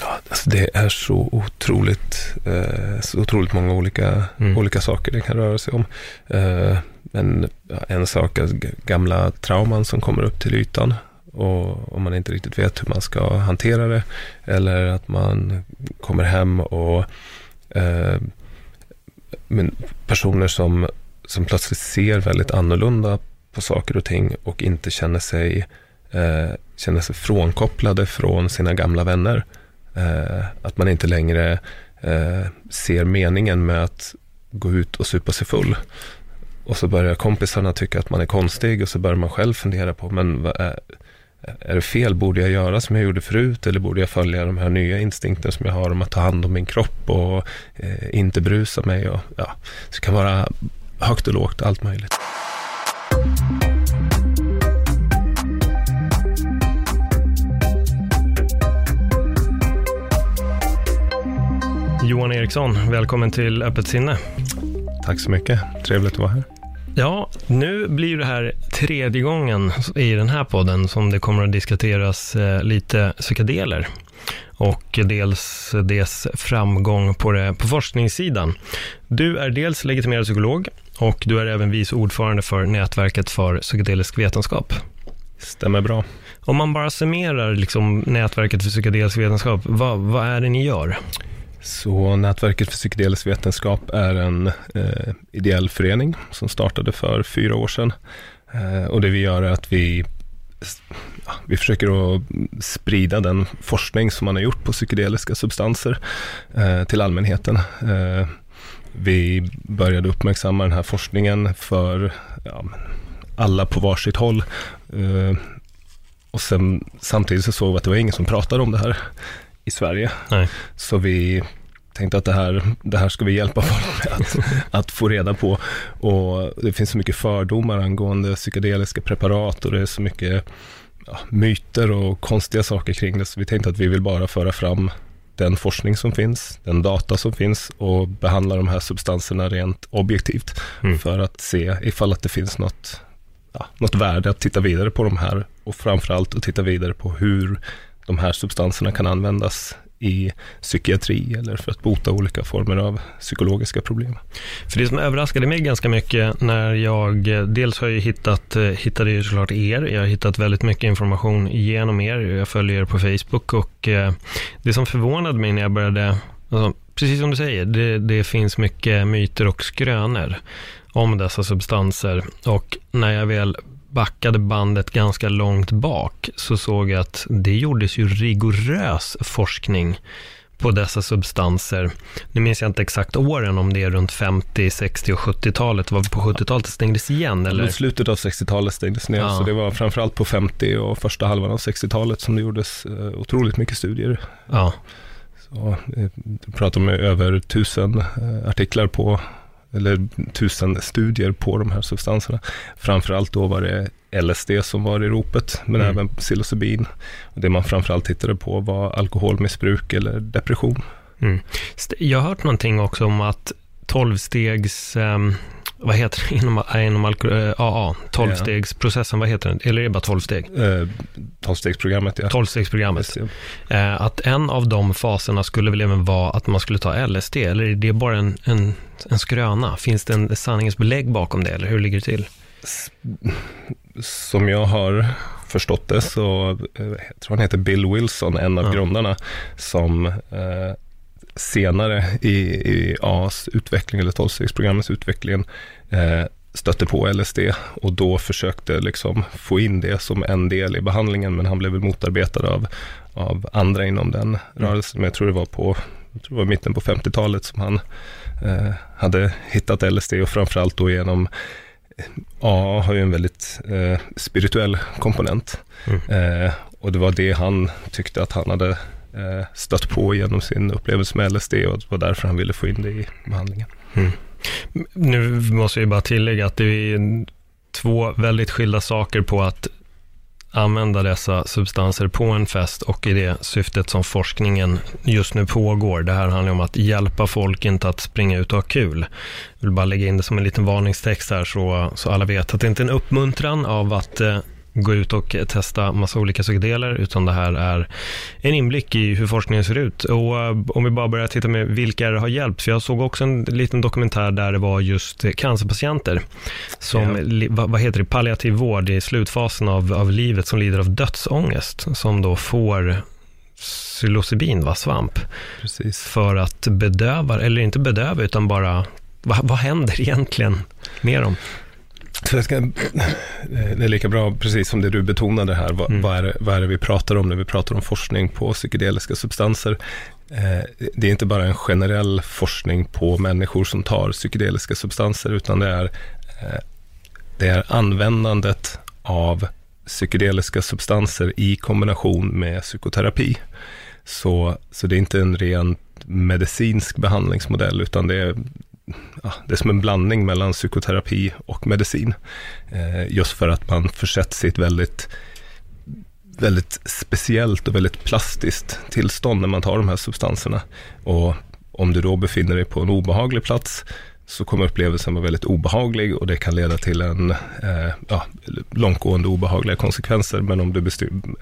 Ja, alltså det är så otroligt, eh, så otroligt många olika, Mm. olika saker det kan röra sig om. Eh, men ja, en sak är gamla trauman som kommer upp till ytan. Och om man inte riktigt vet hur man ska hantera det. Eller att man kommer hem och eh, men personer som, som plötsligt ser väldigt annorlunda på saker och ting och inte känner sig, eh, känner sig frånkopplade från sina gamla vänner. Eh, att man inte längre eh, ser meningen med att gå ut och supa sig full. Och så börjar kompisarna tycka att man är konstig och så börjar man själv fundera på, men vad är, är det fel? Borde jag göra som jag gjorde förut eller borde jag följa de här nya instinkterna som jag har om att ta hand om min kropp och eh, inte brusa mig? Och, ja, så det kan vara högt och lågt, allt möjligt. Johan Eriksson, välkommen till Öppet sinne. Tack så mycket, trevligt att vara här. Ja, nu blir det här tredje gången i den här podden som det kommer att diskuteras eh, lite psykedeler och dels dess framgång på, det, på forskningssidan. Du är dels legitimerad psykolog och du är även vice ordförande för Nätverket för psykedelisk vetenskap. Stämmer bra. Om man bara summerar liksom Nätverket för psykedelisk vetenskap, vad, vad är det ni gör? Så Nätverket för psykedelisk vetenskap är en eh, ideell förening som startade för fyra år sedan. Eh, och det vi gör är att vi, ja, vi försöker att sprida den forskning som man har gjort på psykedeliska substanser eh, till allmänheten. Eh, vi började uppmärksamma den här forskningen för ja, alla på varsitt håll. Eh, och sen, samtidigt så såg vi att det var ingen som pratade om det här i Sverige. Nej. Så vi tänkte att det här, det här ska vi hjälpa folk med att, att få reda på. Och det finns så mycket fördomar angående psykedeliska preparat och det är så mycket ja, myter och konstiga saker kring det. Så vi tänkte att vi vill bara föra fram den forskning som finns, den data som finns och behandla de här substanserna rent objektivt Mm. för att se ifall att det finns något, ja, något värde att titta vidare på de här och framförallt att titta vidare på hur de här substanserna kan användas i psykiatri eller för att bota olika former av psykologiska problem. För det som överraskade mig ganska mycket när jag, dels har jag hittat, eh, hittade ju såklart er, jag har hittat väldigt mycket information genom er, jag följer er på Facebook och eh, det som förvånade mig när jag började, alltså, precis som du säger, det, det finns mycket myter och skrönor om dessa substanser och när jag väl backade bandet ganska långt bak så såg jag att det gjordes ju rigorös forskning på dessa substanser. Nu minns jag inte exakt åren, om det är runt 50, 60 och 70-talet. Var vi på 70-talet det stängdes igen? Eller? Slutet av 60-talet stängdes ner, Ja. så det var framförallt på 50 och första halvan av 60-talet som det gjordes eh, otroligt mycket studier. Ja, Så, eh, vi pratar om över tusen eh, artiklar på, eller tusen studier på de här substanserna. Framförallt då var det LSD som var i ropet, men Mm. även psilocybin. Och det man framförallt tittade på var alkoholmissbruk eller depression. mm. Jag har hört någonting också om att 12-stegs... ehm, vad heter det inom, inom alko- AA? 12-stegsprocessen, vad heter den? Eller är det bara 12 steg? Eh, Tolvstegsprogrammet, ja. 12-stegsprogrammet. Just det. Eh, att en av de faserna skulle väl även vara att man skulle ta LSD, eller är det bara en, en, en skröna? Finns det en sanningens belägg bakom det, eller hur ligger det till? Som jag har förstått det så, eh, jag tror han heter Bill Wilson, en av Ja. grundarna, som eh, senare i, i AAs utveckling, eller tolvstegsprogrammets utveckling, eh, stötte på LSD och då försökte liksom få in det som en del i behandlingen, men han blev motarbetad av, av andra inom den rörelsen. Men jag tror det var på jag tror det var mitten på 50-talet som han eh, hade hittat LSD och framförallt då genom AA har ju en väldigt eh, spirituell komponent. Mm. Eh, och det var det han tyckte att han hade eh, Eh, stött på genom sin upplevelse med LSD och det var därför han ville få in det i behandlingen. Mm. Nu måste jag bara tillägga att det är två väldigt skilda saker på att använda dessa substanser på en fest och i det syftet som forskningen just nu pågår. Det här handlar om att hjälpa folk inte att springa ut och ha kul. Jag vill bara lägga in det som en liten varningstext här så, så alla vet att det inte är en uppmuntran av att eh, gå ut och testa massa olika psykedeler, utan det här är en inblick i hur forskningen ser ut. Och eh, om vi bara börjar titta med vilka det har hjälpt, för jag såg också en liten dokumentär där det var just cancerpatienter, som, ja. vad, heter det, palliativ vård i slutfasen av, av livet, som lider av dödsångest, som då får psilocybin, va, svamp, Precis. för att bedöva, eller inte bedöva, utan bara, vad, vad händer egentligen med dem? Så jag ska, det är lika bra, precis som det du betonade här, vad, mm. vad, är det, vad är det vi pratar om när vi pratar om forskning på psykedeliska substanser? Eh, det är inte bara en generell forskning på människor som tar psykedeliska substanser, utan det är, eh, det är användandet av psykedeliska substanser i kombination med psykoterapi. Så, så det är inte en rent medicinsk behandlingsmodell, utan det är det är som en blandning mellan psykoterapi och medicin. Eh, just för att man försätts i ett väldigt, väldigt speciellt och väldigt plastiskt tillstånd när man tar de här substanserna. Och om du då befinner dig på en obehaglig plats så kommer upplevelsen vara väldigt obehaglig och det kan leda till en eh, ja, långtgående obehagliga konsekvenser. Men om du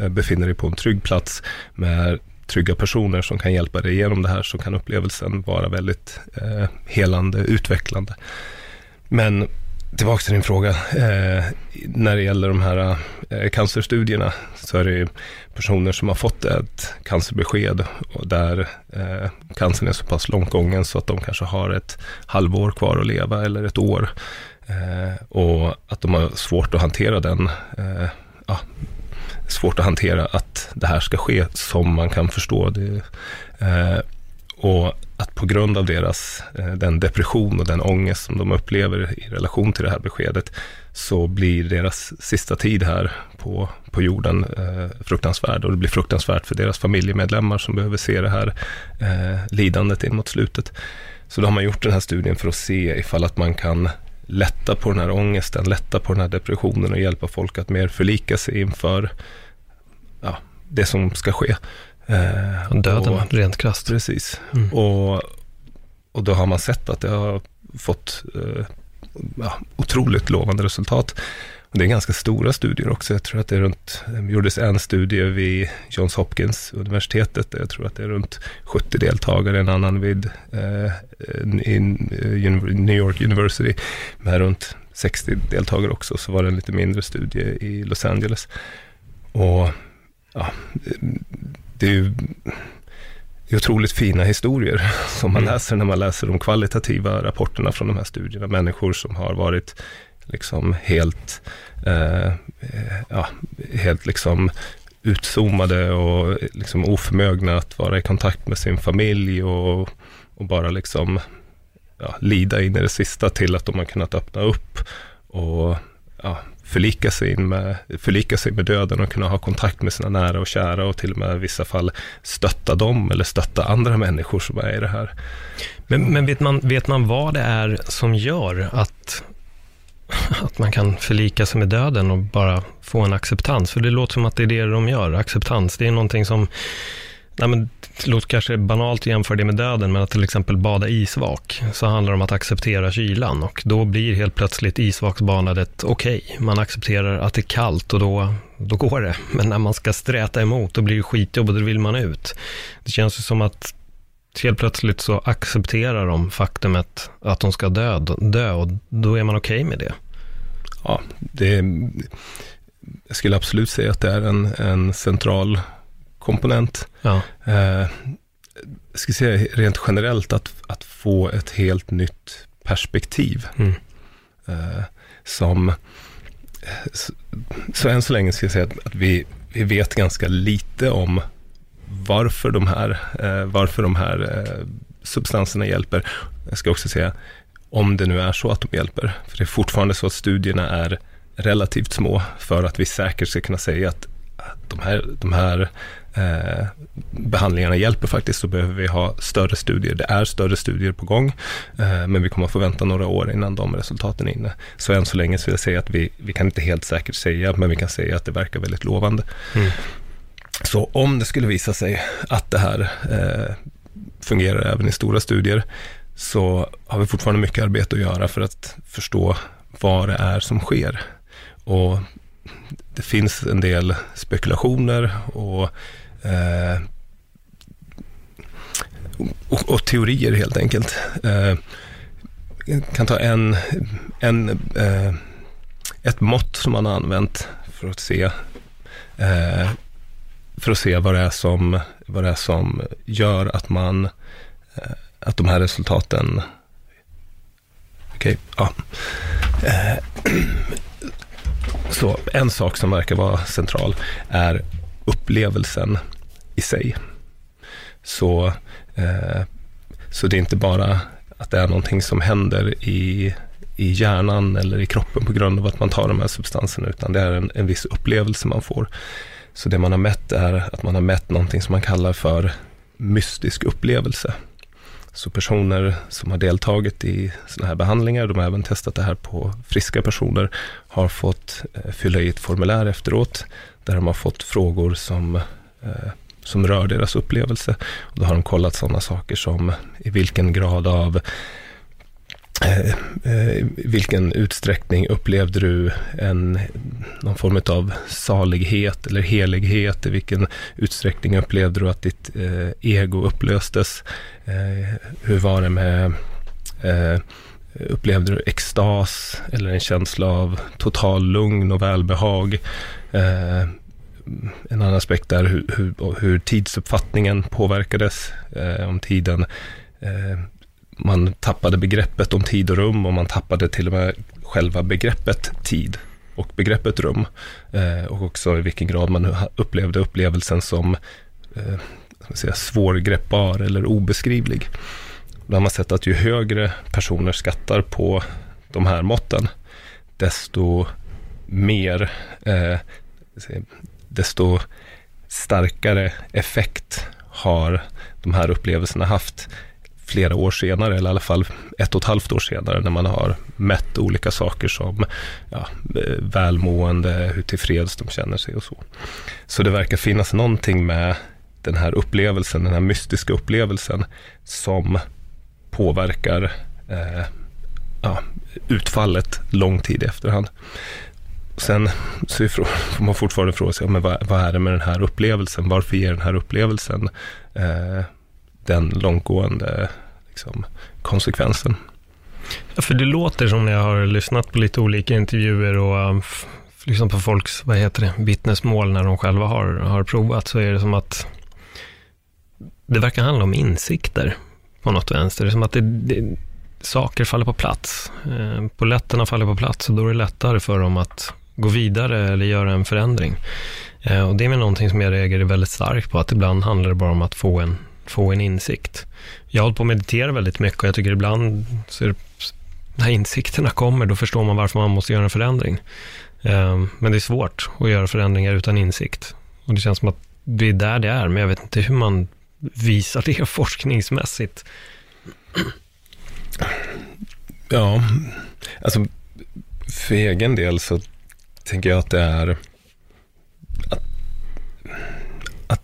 befinner dig på en trygg plats med trygga personer som kan hjälpa dig igenom det här så kan upplevelsen vara väldigt eh, helande, utvecklande. Men tillbaka till din fråga. Eh, när det gäller de här eh, cancerstudierna så är det personer som har fått ett cancerbesked och där eh, cancern är så pass långt gången så att de kanske har ett halvår kvar att leva eller ett år. Eh, och att de har svårt att hantera den eh, ja, svårt att hantera att det här ska ske som man kan förstå det. Eh, och att på grund av deras, eh, den depression och den ångest som de upplever i relation till det här beskedet, så blir deras sista tid här på, på jorden eh, fruktansvärd. Och det blir fruktansvärt för deras familjemedlemmar som behöver se det här eh, lidandet in mot slutet. Så då har man gjort den här studien för att se ifall att man kan lätta på den här ångesten, lätta på den här depressionen och hjälpa folk att mer förlika sig inför ja, det som ska ske. Eh, Döden, och, rent krasst. Precis. Mm. Och, och då har man sett att det har fått eh, ja, otroligt lovande resultat. Det är ganska stora studier också. Jag tror att det är runt, det gjordes en studie vid Johns Hopkins universitetet. Jag tror att det är runt 70 deltagare, en annan vid eh, uh, New York University med runt 60 deltagare också. Så var det en lite mindre studie i Los Angeles. Och ja, det är ju det är otroligt fina historier som man mm. läser när man läser de kvalitativa rapporterna från de här studierna. Människor som har varit liksom helt, eh, ja, helt liksom utzoomade och liksom oförmögna att vara i kontakt med sin familj och, och bara liksom ja, lida in i det sista till att de har kunnat öppna upp och ja, förlika sig, med, förlika sig med döden och kunna ha kontakt med sina nära och kära och till och med i vissa fall stötta dem eller stötta andra människor som är i det här. Men, men vet, man, vet man vad det är som gör att att man kan förlika sig med döden och bara få en acceptans. För det låter som att det är det de gör, acceptans. Det är någonting som, nej men, det låter kanske banalt att jämföra det med döden, men att till exempel bada isvak, så handlar det om att acceptera kylan och då blir helt plötsligt isvaksbadandet okej. Okay. Man accepterar att det är kallt och då, då går det. Men när man ska sträta emot, då blir det skitjobb och då vill man ut. Det känns ju som att helt plötsligt så accepterar de faktumet att de ska dö, dö och då är man okej okay med det. Ja, det jag skulle absolut säga att det är en, en central komponent. Ja. Eh, jag skulle säga rent generellt att, att få ett helt nytt perspektiv. Mm. Eh, som, så, så än så länge ska jag säga att, att vi, vi vet ganska lite om varför de här, eh, varför de här eh, substanserna hjälper. Jag ska också säga, om det nu är så att de hjälper. För det är fortfarande så att studierna är relativt små för att vi säkert ska kunna säga att de här, de här eh, behandlingarna hjälper faktiskt så behöver vi ha större studier. Det är större studier på gång, eh, men vi kommer att få vänta några år innan de resultaten är inne. Så än så länge så vill jag säga att vi, vi kan inte helt säkert säga, men vi kan säga att det verkar väldigt lovande. Mm. Så om det skulle visa sig att det här eh, fungerar även i stora studier, så har vi fortfarande mycket arbete att göra för att förstå vad det är som sker. Och det finns en del spekulationer och, eh, och, och, teorier helt enkelt. Eh, jag kan ta en, en, eh, ett mått som man har använt för att se eh, för att se vad det är som, vad det är som gör att man eh, att de här resultaten Okej, okay, ja. Eh, så en sak som verkar vara central är upplevelsen i sig. Så, eh, så det är inte bara att det är någonting som händer i, i hjärnan eller i kroppen på grund av att man tar de här substanserna, utan det är en, en viss upplevelse man får. Så det man har mätt är att man har mätt någonting som man kallar för mystisk upplevelse. Så personer som har deltagit i sådana här behandlingar, de har även testat det här på friska personer, har fått eh, fylla i ett formulär efteråt, där de har fått frågor som, eh, som rör deras upplevelse. Och då har de kollat sådana saker som i vilken grad av Eh, eh, vilken utsträckning upplevde du en, någon form av salighet eller helighet? I vilken utsträckning upplevde du att ditt eh, ego upplöstes? Eh, hur var det med, eh, upplevde du extas eller en känsla av total lugn och välbehag? Eh, en annan aspekt är hur, hur, hur tidsuppfattningen påverkades, eh, om tiden man tappade begreppet om tid och rum och man tappade till och med själva begreppet tid och begreppet rum. Eh, och också i vilken grad man upplevde upplevelsen som eh, säga, svårgreppbar eller obeskrivlig. Då har man sett att ju högre personer skattar på de här måtten, desto mer, eh, desto starkare effekt har de här upplevelserna haft flera år senare, eller i alla fall ett och ett halvt år senare, när man har mätt olika saker som ja, eh, välmående, hur tillfreds de känner sig och så. Så det verkar finnas någonting med den här upplevelsen, den här mystiska upplevelsen, som påverkar eh, ja, utfallet lång tid i efterhand. Sen så får man fortfarande fråga sig, men vad, vad, är det med den här upplevelsen? Varför ger den här upplevelsen eh, den långtgående liksom, konsekvensen. Ja, för det låter som när jag har lyssnat på lite olika intervjuer och um, liksom på folks, vad heter det, vittnesmål när de själva har, har provat, så är det som att det verkar handla om insikter på något vänster. Det är som att det, det, saker faller på plats. Eh, Poletterna faller på plats och då är det lättare för dem att gå vidare eller göra en förändring. Eh, och det är väl någonting som jag reagerar väldigt starkt på, att ibland handlar det bara om att få en få en insikt. Jag har hållit på att meditera väldigt mycket och jag tycker ibland så är det, när insikterna kommer, då förstår man varför man måste göra en förändring. Ehm, men det är svårt att göra förändringar utan insikt. Och det känns som att det är där det är, men jag vet inte hur man visar det forskningsmässigt. Ja, alltså för egen del så tänker jag att det är att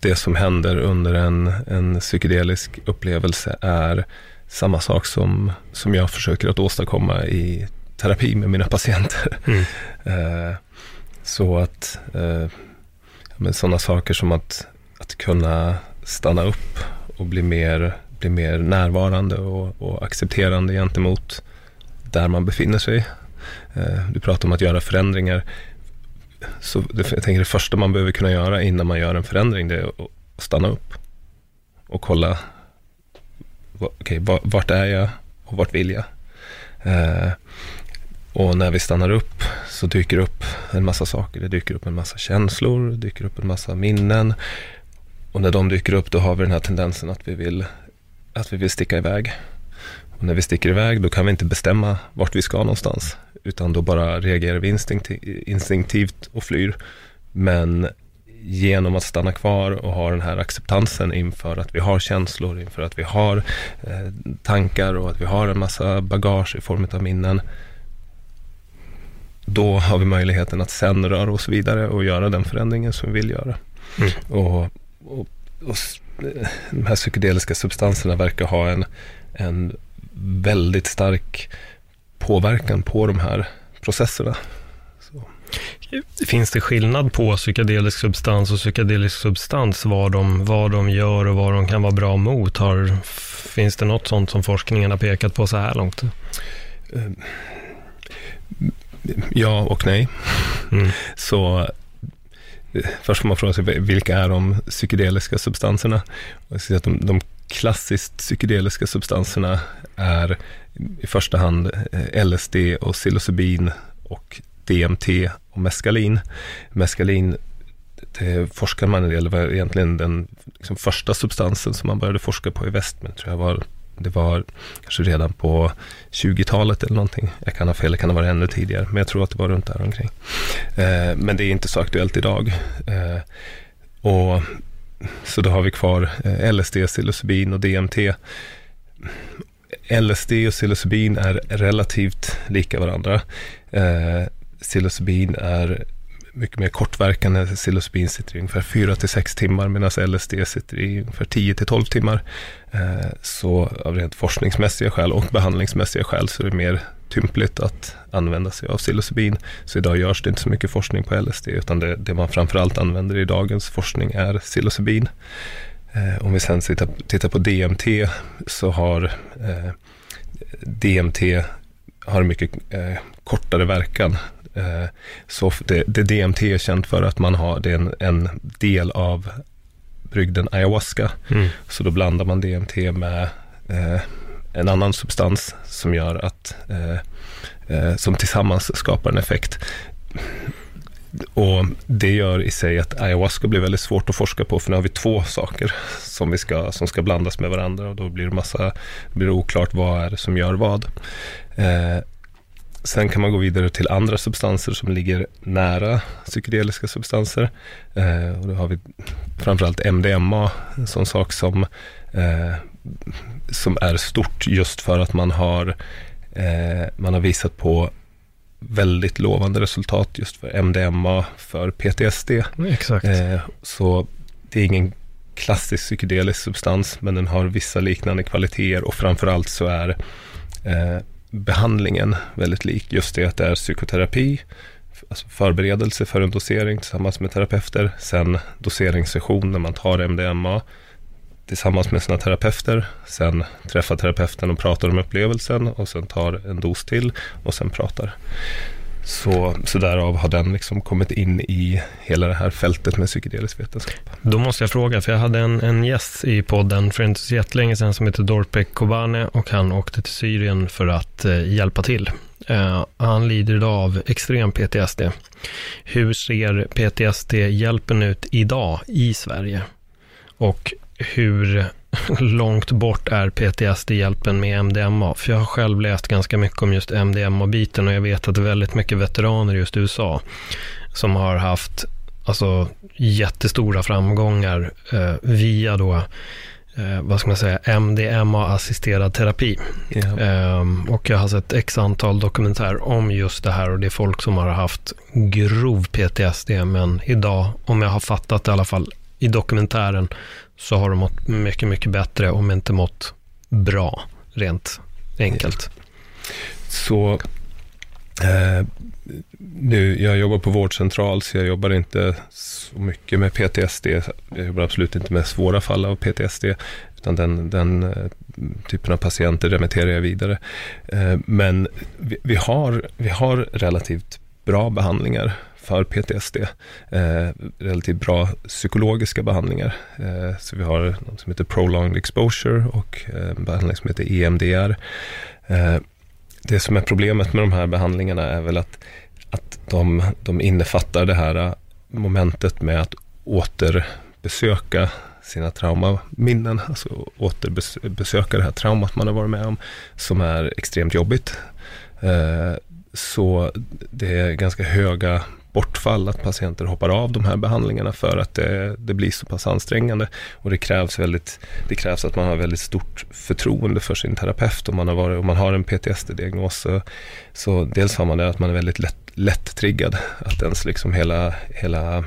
det som händer under en, en psykedelisk upplevelse är samma sak som, som jag försöker att åstadkomma i terapi med mina patienter. Mm. eh, så att eh, sådana saker som att, att kunna stanna upp och bli mer, bli mer närvarande och, och accepterande gentemot där man befinner sig. Eh, du pratar om att göra förändringar så det, jag tänker det första man behöver kunna göra innan man gör en förändring, det är att stanna upp och kolla, okej, okay, vart är jag och vart vill jag? Eh, och när vi stannar upp så dyker det upp en massa saker. Det dyker upp en massa känslor, det dyker upp en massa minnen. Och när de dyker upp då har vi den här tendensen att vi vill, att vi vill sticka iväg. Och när vi sticker iväg då kan vi inte bestämma vart vi ska någonstans utan då bara reagerar vi instinktivt och flyr. Men genom att stanna kvar och ha den här acceptansen inför att vi har känslor, inför att vi har eh, tankar och att vi har en massa bagage i form av minnen. Då har vi möjligheten att sen röra oss vidare och göra den förändringen som vi vill göra. Mm. Och, och, och de här psykedeliska substanserna verkar ha en, en väldigt stark påverkan på de här processerna. Så. Finns det skillnad på psykedelisk substans och psykedelisk substans, vad de, vad de gör och vad de kan vara bra mot? Har, finns det något sånt som forskningen har pekat på så här långt? Eh, ja och nej. Mm. Så eh, först får man fråga sig, vilka är de psykedeliska substanserna? De, de klassiskt psykedeliska substanserna är i första hand eh, LSD och psilocybin och DMT och meskalin. Meskalin det forskar man en del, det var egentligen den liksom första substansen som man började forska på i väst, men tror jag var, det var kanske redan på 20-talet eller någonting. Jag kan ha fel, det kan ha varit ännu tidigare, men jag tror att det var runt där omkring. Eh, men det är inte så aktuellt idag. Eh, och så då har vi kvar eh, LSD, psilocybin och DMT. LSD och psilocybin är relativt lika varandra. Eh, psilocybin är mycket mer kortverkande. Psilocybin sitter i ungefär 4 till 6 timmar medan LSD sitter i ungefär 10 till 12 timmar. Eh, så av rent forskningsmässiga skäl och behandlingsmässiga skäl så är det mer tympligt att använda sig av psilocybin. Så idag görs det inte så mycket forskning på LSD utan det, det man framförallt använder i dagens forskning är psilocybin. Eh, om vi sen tittar, tittar på DMT så har eh, DMT har mycket eh, kortare verkan. Eh, så det, det, DMT är känt för att man har, det är en, en del av brygden ayahuasca. Mm. Så då blandar man DMT med eh, en annan substans som gör att, eh, eh, som tillsammans skapar en effekt. Och det gör i sig att ayahuasca blir väldigt svårt att forska på, för nu har vi två saker som, vi ska, som ska blandas med varandra och då blir det, massa, blir det oklart vad är det som gör vad. Eh, sen kan man gå vidare till andra substanser som ligger nära psykedeliska substanser. Eh, och då har vi framförallt MDMA, en sån sak som, eh, som är stort just för att man har, eh, man har visat på väldigt lovande resultat just för MDMA, för PTSD. Exakt. Eh, så det är ingen klassisk psykedelisk substans, men den har vissa liknande kvaliteter och framförallt så är eh, behandlingen väldigt lik. Just det att det är psykoterapi, alltså förberedelse för en dosering tillsammans med terapeuter, sen doseringssession när man tar MDMA, tillsammans med sina terapeuter. Sen träffar terapeuten och pratar om upplevelsen och sen tar en dos till och sen pratar. Så, så därav har den liksom kommit in i hela det här fältet med psykedelisk vetenskap. Då måste jag fråga, för jag hade en, en gäst i podden för inte så jättelänge sedan som heter Dorpek Kobane och han åkte till Syrien för att eh, hjälpa till. Eh, han lider idag av extrem PTSD. Hur ser PTSD-hjälpen ut idag i Sverige? Och hur långt bort är PTSD-hjälpen med MDMA? För jag har själv läst ganska mycket om just MDMA-biten och jag vet att det väldigt mycket veteraner i just USA som har haft alltså, jättestora framgångar eh, via då eh, vad ska man säga, MDMA-assisterad terapi. Yeah. Eh, och jag har sett x antal dokumentärer om just det här och det är folk som har haft grov PTSD, men idag, om jag har fattat i alla fall i dokumentären, så har de mått mycket, mycket bättre om inte mått bra, rent enkelt. Så eh, nu, jag jobbar på vårdcentral, så jag jobbar inte så mycket med PTSD. Jag jobbar absolut inte med svåra fall av PTSD, utan den, den eh, typen av patienter remitterar jag vidare. Eh, men vi, vi, har, vi har relativt bra behandlingar för PTSD. Eh, relativt bra psykologiska behandlingar. Eh, så vi har något som heter Prolonged Exposure och eh, en behandling som heter EMDR. Eh, det som är problemet med de här behandlingarna är väl att, att de, de innefattar det här eh, momentet med att återbesöka sina traumaminnen, alltså återbesöka det här traumat man har varit med om, som är extremt jobbigt. Eh, så det är ganska höga bortfall, att patienter hoppar av de här behandlingarna för att det, det, blir så pass ansträngande. Och det krävs, väldigt, det krävs att man har väldigt stort förtroende för sin terapeut. Om man har, varit, om man har en PTSD-diagnos så, så dels har man det att man är väldigt lätt, lätt triggad. Att ens liksom hela, hela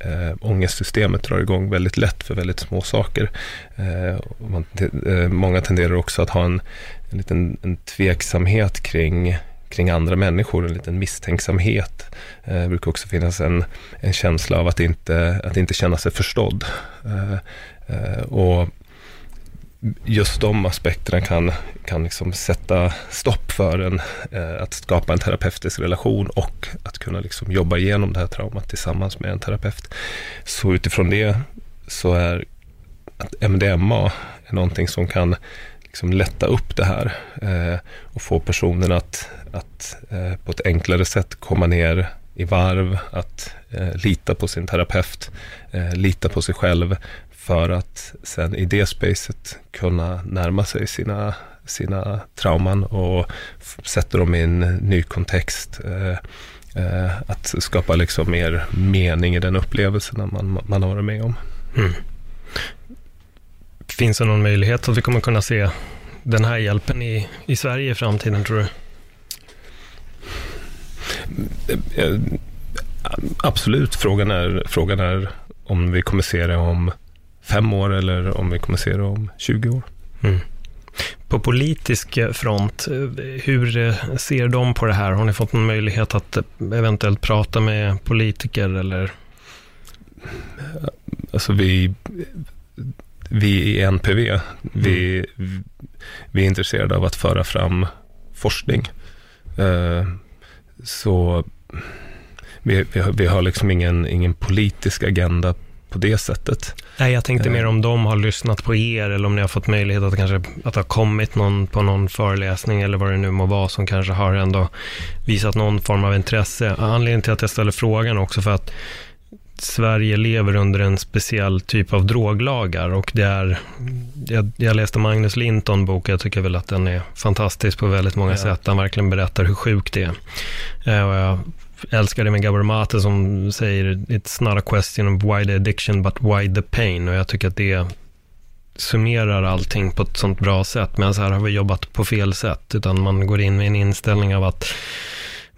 äh, ångestsystemet drar igång väldigt lätt för väldigt små saker. Äh, man, äh, många tenderar också att ha en, en liten en tveksamhet kring kring andra människor, en liten misstänksamhet. Eh, det brukar också finnas en, en känsla av att inte, att inte känna sig förstådd. Eh, eh och just de aspekterna kan, kan liksom sätta stopp för en, eh, att skapa en terapeutisk relation och att kunna liksom jobba igenom det här traumat tillsammans med en terapeut. Så utifrån det så är att MDMA är någonting som kan liksom lätta upp det här eh, och få personen att, att eh, på ett enklare sätt komma ner i varv, att eh, lita på sin terapeut, eh, lita på sig själv för att sen i det spacet kunna närma sig sina, sina trauman och sätta dem i en ny kontext. Eh, eh, att skapa liksom mer mening i den upplevelsen man, man har varit med om. Mm. Finns det någon möjlighet att vi kommer kunna se den här hjälpen i, i Sverige i framtiden, tror du? Absolut. Frågan är, frågan är om vi kommer se det om fem år eller om vi kommer se det om 20 år. Mm. På politisk front, hur ser de på det här? Har ni fått någon möjlighet att eventuellt prata med politiker eller? Alltså vi, vi i NPV, vi, mm. vi är intresserade av att föra fram forskning. Så vi, vi, har, vi har liksom ingen, ingen politisk agenda på det sättet. Nej, jag tänkte mer eh. om de har lyssnat på er eller om ni har fått möjlighet att kanske att ha kommit någon på någon föreläsning eller vad det nu må vara som kanske har ändå visat någon form av intresse. Anledningen till att jag ställer frågan också för att Sverige lever under en speciell typ av droglagar och det är, jag, jag läste Magnus Linton bok, jag tycker väl att den är fantastisk på väldigt många ja. sätt. Han verkligen berättar hur sjukt det är. Eh, och jag älskar det med Gabor Mate som säger It's not a question of why the addiction but why the pain. Och jag tycker att det summerar allting på ett sånt bra sätt. Men så här har vi jobbat på fel sätt, utan man går in med en inställning av att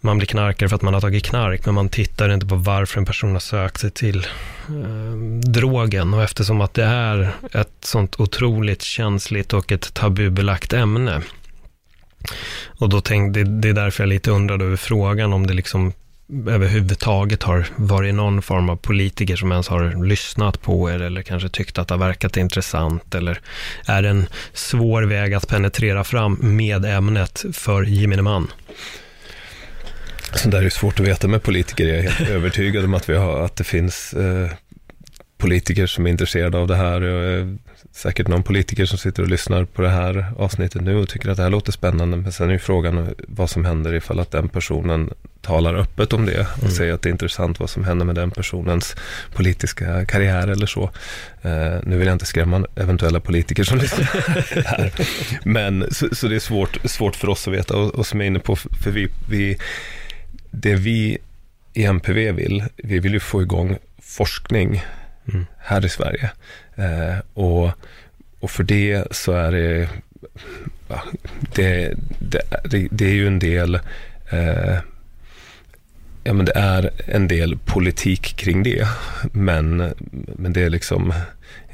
man blir knarkare för att man har tagit knark, men man tittar inte på varför en person har sökt sig till eh, drogen. Och eftersom att det är ett sånt otroligt känsligt och ett tabubelagt ämne. Och då tänkte, det är därför jag lite undrade över frågan om det liksom överhuvudtaget har varit någon form av politiker som ens har lyssnat på er eller kanske tyckt att det har verkat intressant eller är det en svår väg att penetrera fram med ämnet för gemene man? Så där är svårt att veta med politiker. Jag är helt övertygad om att, vi har, att det finns eh, politiker som är intresserade av det här. Jag säkert någon politiker som sitter och lyssnar på det här avsnittet nu och tycker att det här låter spännande. Men sen är ju frågan vad som händer ifall att den personen talar öppet om det och mm. säger att det är intressant vad som händer med den personens politiska karriär eller så. Uh, nu vill jag inte skrämma eventuella politiker som lyssnar här. Men så, så, det är svårt, svårt för oss att veta och, och som jag är inne på, för vi, vi det vi i MPV vill, vi vill ju få igång forskning mm. här i Sverige. Eh, och, och för det så är det, det, det, det är ju en del eh, Ja, men det är en del politik kring det. Men, men det är liksom,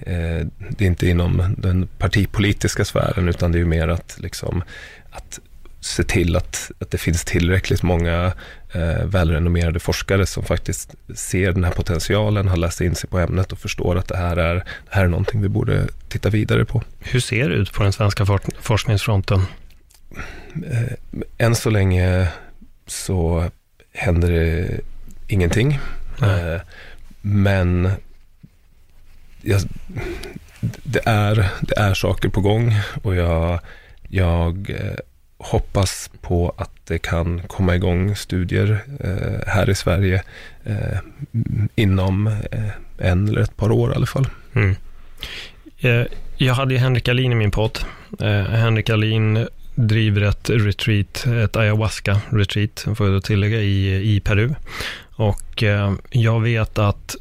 eh, det är inte inom den partipolitiska sfären, utan det är ju mer att, liksom, att se till att, att det finns tillräckligt många eh, välrenommerade forskare som faktiskt ser den här potentialen, har läst in sig på ämnet och förstår att det här är, det här är någonting vi borde titta vidare på. Hur ser det ut på den svenska for forskningsfronten? Eh, än så länge så händer det ingenting. Eh, men jag, det, är, det är saker på gång och jag, jag eh, hoppas på att det kan komma igång studier eh, här i Sverige eh, inom eh, en eller ett par år i alla fall. Mm. Eh, jag hade ju Henrik Alin i min podd. Eh, Henrik Alin driver ett retreat, ett ayahuasca-retreat, får jag då tillägga, i, i Peru. Och eh, jag vet att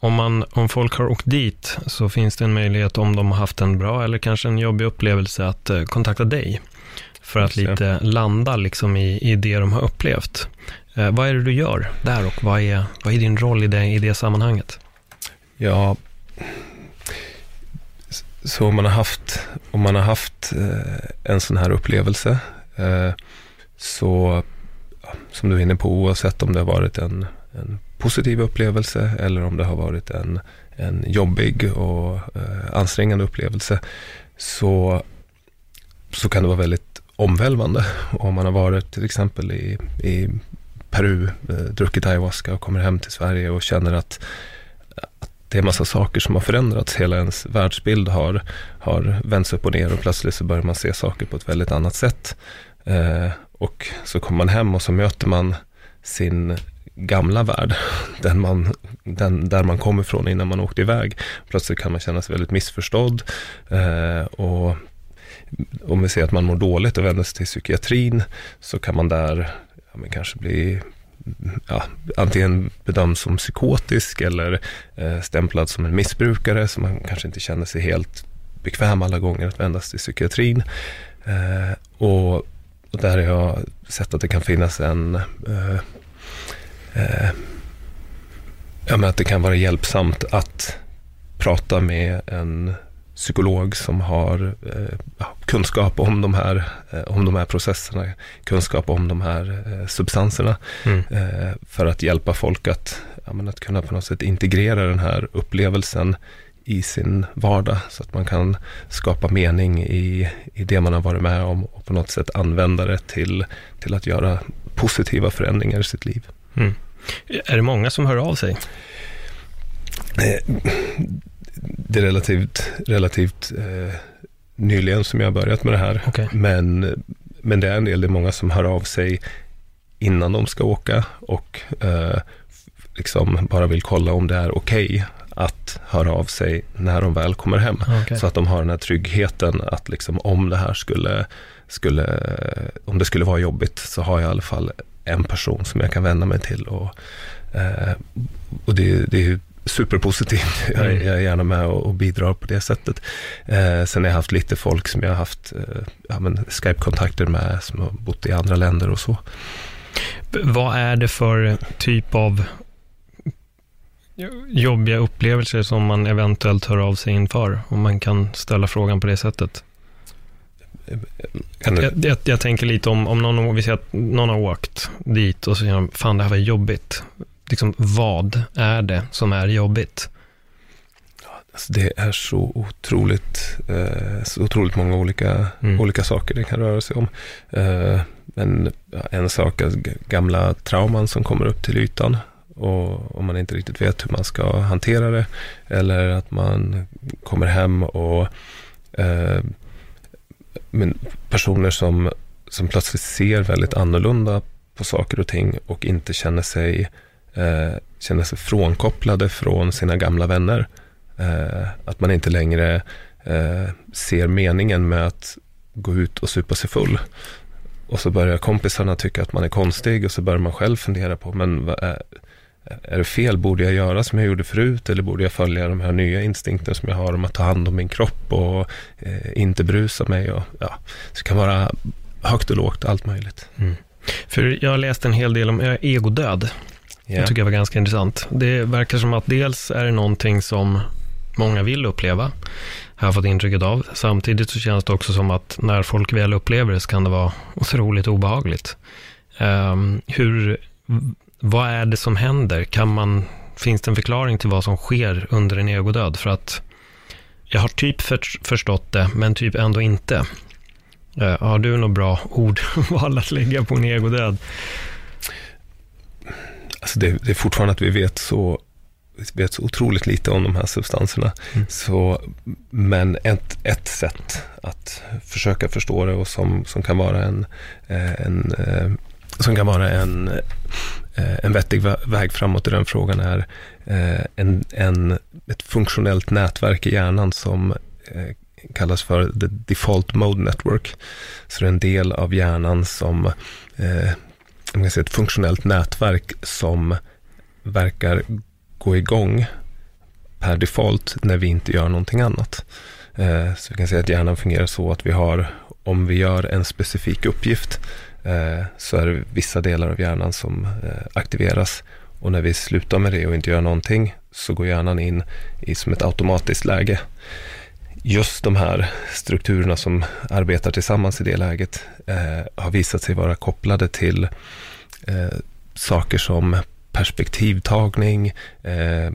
om, man, om folk har åkt dit så finns det en möjlighet om de har haft en bra eller kanske en jobbig upplevelse att eh, kontakta dig. För att lite landa liksom i, i det de har upplevt. Eh, vad är det du gör där och vad är, vad är din roll i det, i det sammanhanget? Ja, så om man har haft, om man har haft eh, en sån här upplevelse eh, så, som du är inne på, oavsett om det har varit en, en positiv upplevelse eller om det har varit en, en jobbig och eh, ansträngande upplevelse så, så kan det vara väldigt omvälvande. Om man har varit till exempel i, i Peru, eh, druckit ayahuasca och kommer hem till Sverige och känner att, att det är massa saker som har förändrats. Hela ens världsbild har, har vänts upp och ner och plötsligt så börjar man se saker på ett väldigt annat sätt. Eh, och så kommer man hem och så möter man sin gamla värld, den man, den, där man kommer ifrån innan man åkte iväg. Plötsligt kan man känna sig väldigt missförstådd. Eh, och om vi ser att man mår dåligt och vänder sig till psykiatrin så kan man där ja, men kanske bli ja, antingen bedömd som psykotisk eller eh, stämplad som en missbrukare, så man kanske inte känner sig helt bekväm alla gånger att vända sig till psykiatrin. Eh, och, och, där har jag sett att det kan finnas en eh, eh, ja, men att det kan vara hjälpsamt att prata med en psykolog som har eh, kunskap om de, här, eh, om de här processerna, kunskap om de här eh, substanserna. Mm. Eh, för att hjälpa folk att, ja, att kunna på något sätt integrera den här upplevelsen i sin vardag. Så att man kan skapa mening i, i det man har varit med om och på något sätt använda det till, till att göra positiva förändringar i sitt liv. Mm. Är det många som hör av sig? Det är relativt, relativt eh, nyligen som jag har börjat med det här. Okay. Men, men det är en del, det är många som hör av sig innan de ska åka och eh, liksom bara vill kolla om det är okej okay att höra av sig när de väl kommer hem. Okay. Så att de har den här tryggheten att liksom om det här skulle, skulle, om det skulle vara jobbigt så har jag i alla fall en person som jag kan vända mig till. Och, eh, och det, det är superpositivt. Jag, mm. jag är gärna med och, och bidrar på det sättet. Eh, sen har jag haft lite folk som jag har haft eh, ja, Skype-kontakter med som har bott i andra länder och så. Vad är det för typ av jobbiga upplevelser som man eventuellt hör av sig inför? Om man kan ställa frågan på det sättet. Jag, jag, jag, tänker lite om, om någon, vi säger att någon har åkt dit och så säger de, fan det här var jobbigt liksom, vad är det som är jobbigt? Alltså det är så otroligt, eh, så otroligt många olika, mm. olika saker det kan röra sig om. Eh, men en sak är gamla trauman som kommer upp till ytan. Och om man inte riktigt vet hur man ska hantera det. Eller att man kommer hem och eh, men personer som, som plötsligt ser väldigt annorlunda på saker och ting och inte känner sig eh, känner sig frånkopplade från sina gamla vänner. Eh, att man inte längre eh, ser meningen med att gå ut och supa sig full. Och så börjar kompisarna tycka att man är konstig och så börjar man själv fundera på, men vad är, är det fel? Borde jag göra som jag gjorde förut eller borde jag följa de här nya instinkterna som jag har om att ta hand om min kropp och eh, inte brusa mig? Och, ja, så det kan vara högt och lågt, allt möjligt. Mm. För jag har läst en hel del om egodöd. Yeah. Det tycker jag var ganska intressant. Det verkar som att dels är det någonting som många vill uppleva, har jag fått intrycket av. Samtidigt så känns det också som att när folk väl upplever det så kan det vara otroligt obehagligt. Um, hur, vad är det som händer? Kan man, finns det en förklaring till vad som sker under en egodöd? För att jag har typ för, förstått det, men typ ändå inte. Uh, har du något bra ordval att lägga på en egodöd? Alltså det, det, är fortfarande att vi vet så, vi vet så otroligt lite om de här substanserna. Mm. Så, men ett, ett sätt att försöka förstå det och som, som kan vara en, eh, en eh, som kan vara en, eh, en vettig väg framåt i den frågan är en, en, ett funktionellt nätverk i hjärnan som kallas för the default mode network. Så det är en del av hjärnan som man kan säga, ett funktionellt nätverk som verkar gå igång per default när vi inte gör någonting annat. Eh, så vi kan säga att hjärnan fungerar så att vi har, om vi gör en specifik uppgift, eh, så är det vissa delar av hjärnan som eh, aktiveras. Och när vi slutar med det och inte gör någonting, så går hjärnan in i som ett automatiskt läge. Just de här strukturerna som arbetar tillsammans i det läget eh, har visat sig vara kopplade till eh, saker som perspektivtagning, eh,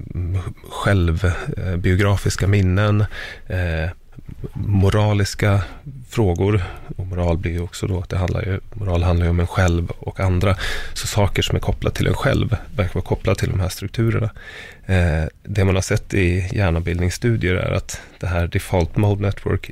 självbiografiska eh, minnen, eh, moraliska frågor. Och moral blir ju också då att det handlar ju, moral handlar ju om en själv och andra. Så saker som är kopplade till en själv verkar vara kopplade till de här strukturerna. Eh, det man har sett i hjärnabildningsstudier är att det här default mode network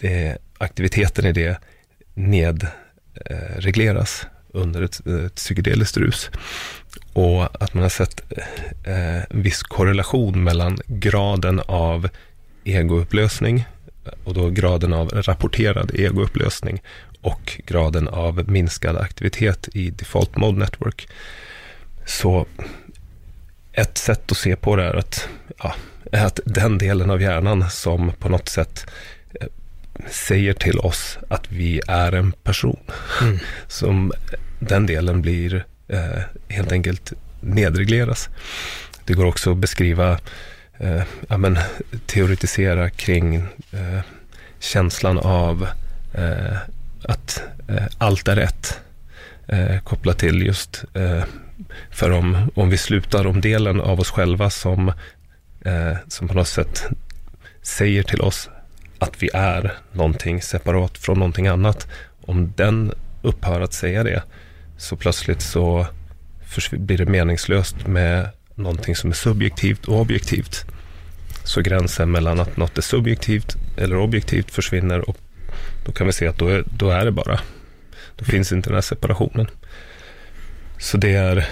Det, aktiviteten i det nedregleras eh, under ett, ett psykedeliskt rus. Och att man har sett eh, en viss korrelation mellan graden av egoupplösning och då graden av rapporterad egoupplösning och graden av minskad aktivitet i default mode network. Så ett sätt att se på det är att, ja, att den delen av hjärnan som på något sätt eh, säger till oss att vi är en person, mm. som den delen blir eh, helt enkelt nedregleras. Det går också att beskriva, eh, ja, men, teoretisera kring eh, känslan av eh, att eh, allt är rätt. Eh, kopplat till just, för om, om vi slutar om delen av oss själva som, som på något sätt säger till oss att vi är någonting separat från någonting annat. Om den upphör att säga det, så plötsligt så blir det meningslöst med någonting som är subjektivt och objektivt. Så gränsen mellan att något är subjektivt eller objektivt försvinner och då kan vi se att då är, då är det bara. Då finns inte den här separationen. Så det är,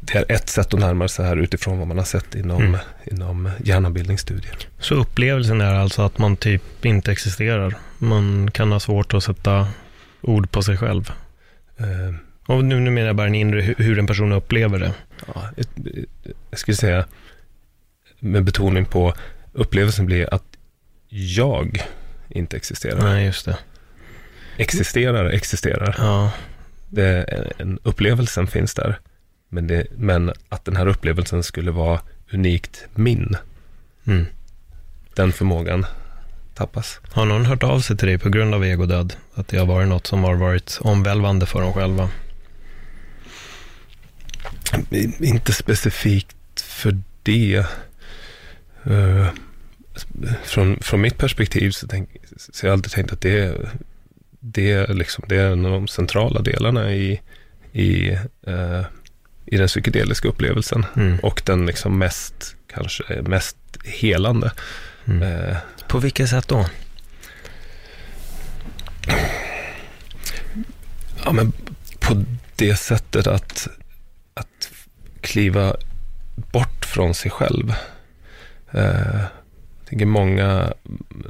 det är ett sätt att närma sig här utifrån vad man har sett inom, mm. inom hjärnabildningsstudier. Så upplevelsen är alltså att man typ inte existerar? Man kan ha svårt att sätta ord på sig själv? Uh, och nu, nu menar jag bara en inre, hur en person upplever det. Ja, jag skulle säga, med betoning på upplevelsen blir att jag inte existerar. Nej, just det. Existerar, existerar. Ja. Det, en, upplevelsen finns där. Men, det, men att den här upplevelsen skulle vara unikt min. Mm. Den förmågan tappas. Har någon hört av sig till dig på grund av egodöd? Att det har varit något som har varit omvälvande för dem själva? Inte specifikt för det. Uh, från, från mitt perspektiv så, tänk, så har jag alltid tänkt att det, det, liksom, det är en av de centrala delarna i, i, uh, i den psykedeliska upplevelsen. Mm. Och den liksom mest, kanske mest helande. Mm. Uh, På vilket sätt då? Ja, men på det sättet att, att kliva bort från sig själv. Uh, tänker många,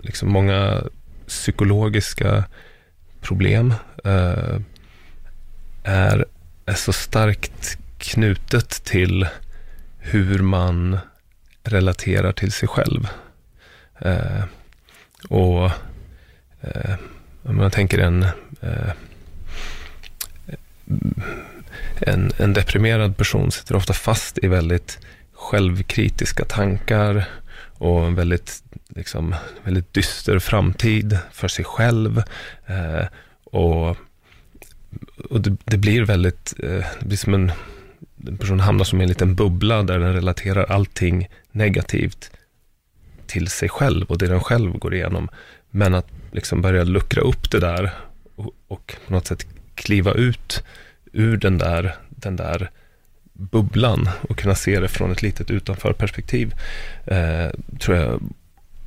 liksom många psykologiska problem eh, är, är så starkt knutet till hur man relaterar till sig själv. Eh, och eh, om man tänker en, eh, en, en deprimerad person sitter ofta fast i väldigt självkritiska tankar och en väldigt, liksom, väldigt dyster framtid för sig själv. Eh, och och det, det, blir väldigt, eh, det blir som en, en person hamnar som i en liten bubbla där den relaterar allting negativt till sig själv och det den själv går igenom. Men att liksom börja luckra upp det där och, och på något sätt kliva ut ur den där, den där bubblan och kunna se det från ett litet utanförperspektiv eh, tror jag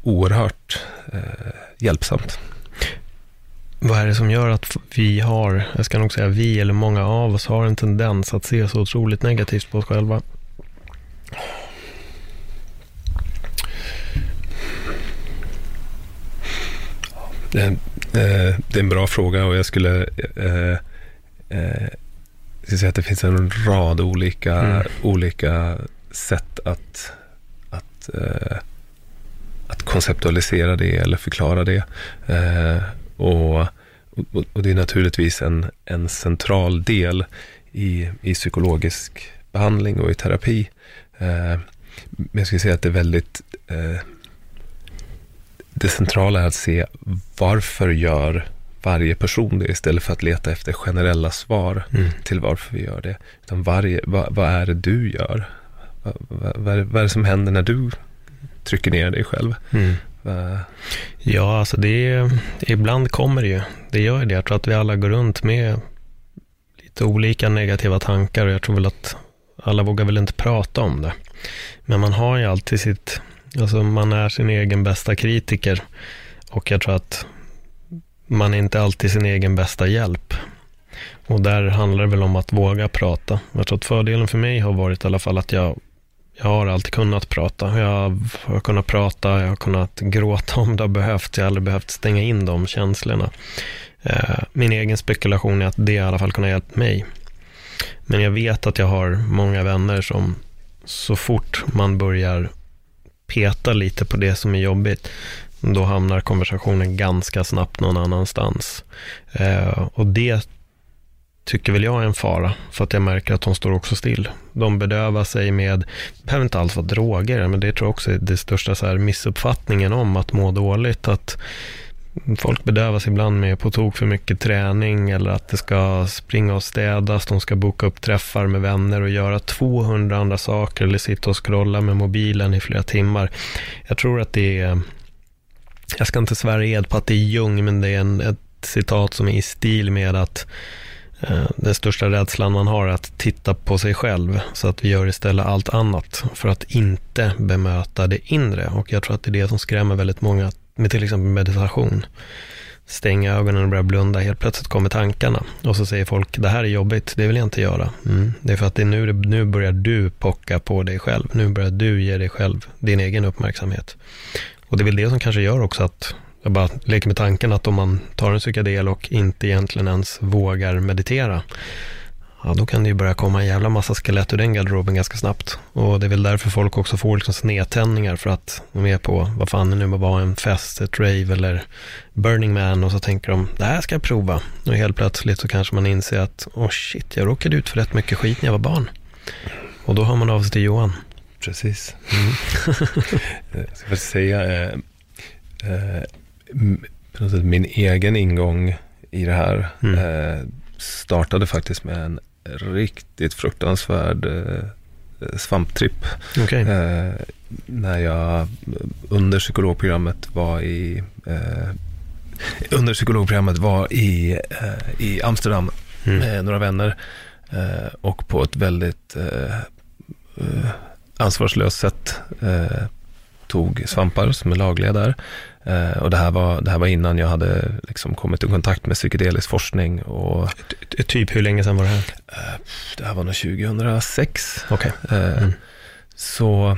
oerhört eh, hjälpsamt. Vad är det som gör att vi har, jag ska nog säga vi eller många av oss har en tendens att se så otroligt negativt på oss själva? Det, eh, det är en bra fråga och jag skulle eh, eh, säga att det finns en rad olika, mm. olika sätt att, att, eh, att konceptualisera det eller förklara det. Eh, och, och, och, det är naturligtvis en, en central del i, i psykologisk behandling och i terapi. Eh, men jag skulle säga att det är väldigt eh, det centrala är att se varför gör varje person det istället för att leta efter generella svar mm. till varför vi gör det. Utan varje, vad, vad är det du gör? Vad, vad, vad, är, det som händer när du trycker ner dig själv? Mm. Ja, alltså det är, ibland kommer det ju. Det gör det. Jag tror att vi alla går runt med lite olika negativa tankar och jag tror väl att alla vågar väl inte prata om det. Men man har ju alltid sitt, alltså man är sin egen bästa kritiker och jag tror att man är inte alltid sin egen bästa hjälp. Och där handlar det väl om att våga prata. Jag tror att fördelen för mig har varit i alla fall att jag jag har alltid kunnat prata. Jag har kunnat prata, jag har kunnat gråta om det har behövts. Jag har aldrig behövt stänga in de känslorna. Eh, min egen spekulation är att det i alla fall kunnat hjälpa mig. Men jag vet att jag har många vänner som så fort man börjar peta lite på det som är jobbigt, då hamnar konversationen ganska snabbt någon annanstans. Eh, och det tycker väl jag är en fara, för att jag märker att de står också still. De bedövar sig med, det behöver inte alls vara droger, men det tror jag också är det största så här missuppfattningen om att må dåligt, att folk bedövas ibland med på tok för mycket träning eller att det ska springa och städas, de ska boka upp träffar med vänner och göra 200 andra saker eller sitta och scrolla med mobilen i flera timmar. Jag tror att det är, jag ska inte svära ed på att det är Jung, men det är en, ett citat som är i stil med att Eh, den största rädslan man har är att titta på sig själv så att vi gör istället allt annat för att inte bemöta det inre. Och jag tror att det är det som skrämmer väldigt många med till exempel meditation. Stänga ögonen och börja blunda, helt plötsligt kommer tankarna. Och så säger folk, det här är jobbigt, det vill jag inte göra. Mm. Det är för att det är nu, nu börjar du pocka på dig själv. Nu börjar du ge dig själv din egen uppmärksamhet. Och det är väl det som kanske gör också att jag bara leker med tanken att om man tar en psykedel och inte egentligen ens vågar meditera, ja då kan det ju börja komma en jävla massa skelett ur den garderoben ganska snabbt. Och det är väl därför folk också får liksom snedtändningar för att de är på, vad fan det nu må vara, en fest, ett rave eller Burning Man och så tänker de, det här ska jag prova. Och helt plötsligt så kanske man inser att, oh shit, jag råkade ut för rätt mycket skit när jag var barn. Och då hör man av sig till Johan. Precis. Mm. jag ska säga, eh, eh, min egen ingång i det här mm. eh, startade faktiskt med en riktigt fruktansvärd eh, svamptripp. Okay. Eh, när jag under psykologprogrammet var i eh, under psykologprogrammet var i, eh, i Amsterdam mm. med några vänner eh, och på ett väldigt ansvarslöst sätt tog svampar som är lagliga där. Eh, och det här, var, det här var innan jag hade liksom kommit i kontakt med psykedelisk forskning. Och, typ hur länge sedan var det här? Eh, det här var nog 2006. Okay. Eh, mm. Så,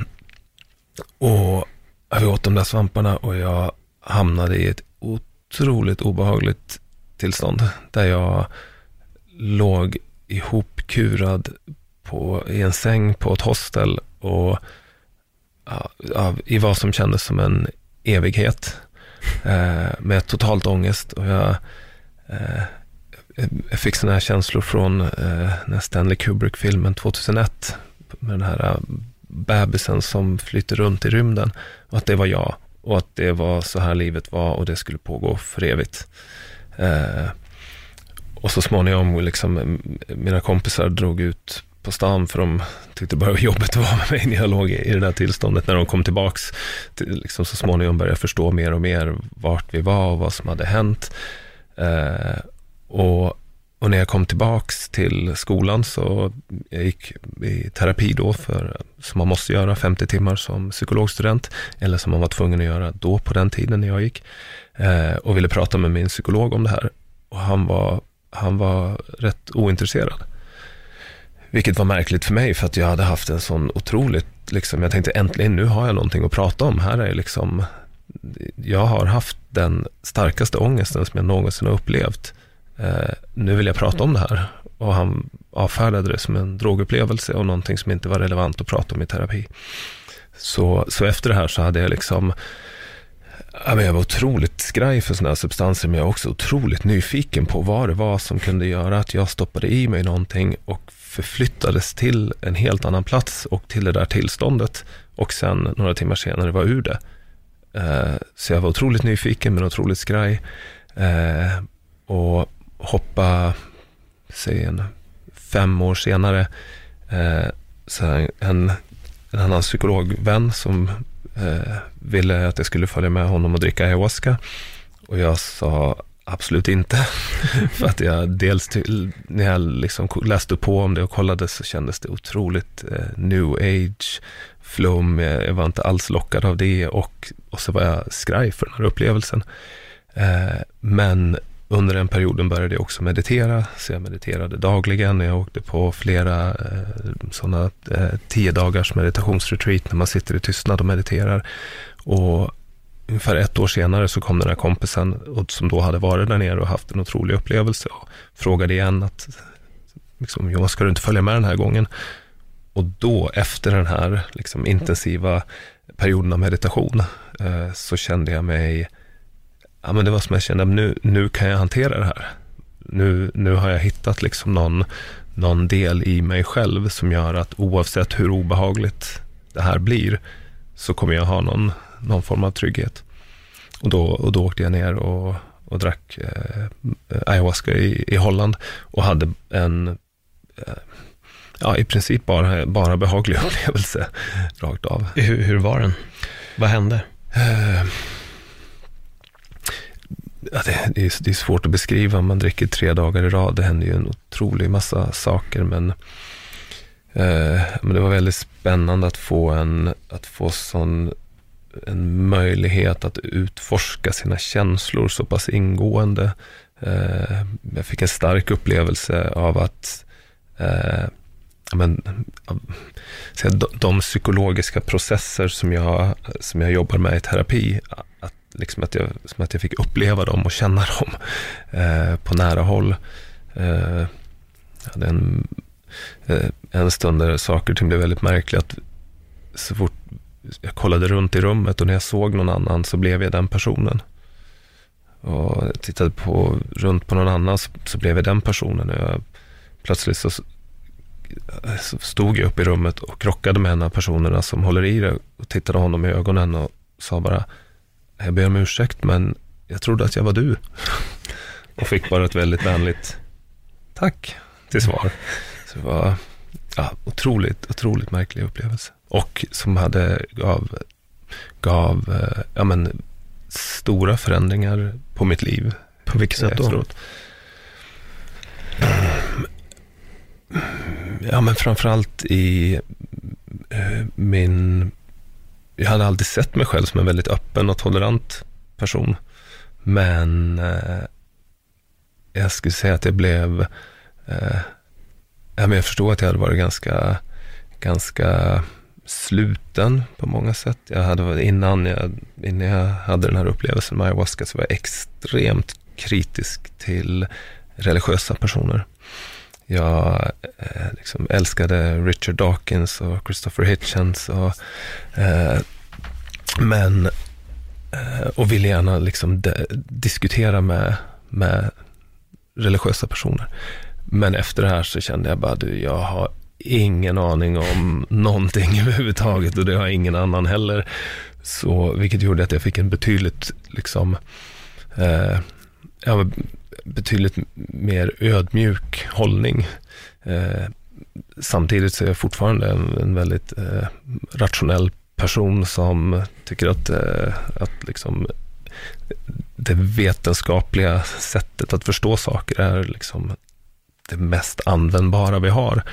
och jag åt de där svamparna och jag hamnade i ett otroligt obehagligt tillstånd. Där jag låg ihopkurad på, i en säng på ett hostel och ja, i vad som kändes som en evighet. eh, med totalt ångest. Och jag, eh, jag fick sådana här känslor från eh, Stanley Kubrick-filmen 2001. Med den här eh, bebisen som flyter runt i rymden. Och att det var jag. Och att det var så här livet var och det skulle pågå för evigt. Eh, och så småningom, liksom, mina kompisar drog ut på stan för de tyckte bara det var jobbigt att vara med mig när jag låg i det där tillståndet. När de kom tillbaks, till, liksom så småningom började jag förstå mer och mer vart vi var och vad som hade hänt. Eh, och, och, när jag kom tillbaks till skolan så jag gick i terapi då, för, som man måste göra 50 timmar som psykologstudent, eller som man var tvungen att göra då på den tiden när jag gick. Eh, och ville prata med min psykolog om det här. Och han var, han var rätt ointresserad. Vilket var märkligt för mig för att jag hade haft en sån otroligt, liksom, jag tänkte äntligen nu har jag någonting att prata om. Här är liksom, jag har haft den starkaste ångesten som jag någonsin har upplevt. Eh, nu vill jag prata om det här. Och han avfärdade det som en drogupplevelse och någonting som inte var relevant att prata om i terapi. Så, så efter det här så hade jag liksom, jag var otroligt skraj för sådana här substanser, men jag var också otroligt nyfiken på vad det var som kunde göra att jag stoppade i mig någonting och förflyttades till en helt annan plats och till det där tillståndet och sen några timmar senare var ur det. Eh, så jag var otroligt nyfiken men otroligt skraj. Eh, och hoppa, säg en fem år senare, eh, så en, en annan psykologvän som ville att jag skulle följa med honom och dricka ayahuasca. Och jag sa Absolut inte. För att jag dels till, när jag liksom läste på om det och kollade så kändes det otroligt eh, new age, flum, jag var inte alls lockad av det och, och så var jag skraj för den här upplevelsen. Eh, men under den perioden började jag också meditera, så jag mediterade dagligen. Jag åkte på flera eh, sådana eh, tio dagars meditationsretreat när man sitter i tystnad och mediterar. Och ungefär ett år senare så kom den här kompisen som då hade varit där nere och haft en otrolig upplevelse och frågade igen att liksom, Jonas, ska du inte följa med den här gången? Och då, efter den här liksom, intensiva perioden av meditation, eh, så kände jag mig, ja men det var som jag kände, nu, nu kan jag hantera det här. Nu, nu har jag hittat liksom någon, någon del i mig själv som gör att oavsett hur obehagligt det här blir, så kommer jag ha någon, någon form av trygghet. Och då, och då åkte jag ner och, och drack eh, ayahuasca i, i Holland och hade en, eh, ja i princip bara, bara behaglig upplevelse rakt av. Hur, hur var den? Vad hände? Eh, ja, det, det, är, det är svårt att beskriva. Man dricker tre dagar i rad. Det händer ju en otrolig massa saker. Men, eh, men det var väldigt spännande att få en att få sån en möjlighet att utforska sina känslor så pass ingående. Eh, jag fick en stark upplevelse av att eh, men, de psykologiska processer som jag, som jag jobbar med i terapi, att, liksom att, jag, som att jag fick uppleva dem och känna dem eh, på nära håll. Eh, jag hade en, eh, en stund där saker och ting blev väldigt märkliga. Att så fort jag kollade runt i rummet och när jag såg någon annan så blev jag den personen. Och tittade på, runt på någon annan så, så blev jag den personen. Och jag, plötsligt så, så, stod jag upp i rummet och krockade med en av personerna som håller i det och tittade honom i ögonen och sa bara, jag ber om ursäkt men jag trodde att jag var du. och fick bara ett väldigt vänligt tack till svar. Så det var ja, otroligt, otroligt märklig upplevelse. Och som hade, gav, gav eh, ja, men, stora förändringar på mitt liv. På vilket sätt då? Ja, men framförallt i eh, min... Jag hade alltid sett mig själv som en väldigt öppen och tolerant person. Men eh, jag skulle säga att jag blev... Ja, men jag förstod att jag hade varit ganska, ganska sluten på många sätt. Jag hade, innan, jag, innan jag hade den här upplevelsen med ayahuasca så var jag extremt kritisk till religiösa personer. Jag eh, liksom älskade Richard Dawkins och Christopher Hitchens. Och, eh, men eh, och ville gärna liksom de, diskutera med, med religiösa personer. Men efter det här så kände jag bara, du, jag har ingen aning om någonting överhuvudtaget och det har ingen annan heller. Så, vilket gjorde att jag fick en betydligt, liksom, eh, ja, betydligt mer ödmjuk hållning. Eh, samtidigt så är jag fortfarande en, en väldigt eh, rationell person som tycker att, eh, att liksom, det vetenskapliga sättet att förstå saker är liksom det mest användbara vi har.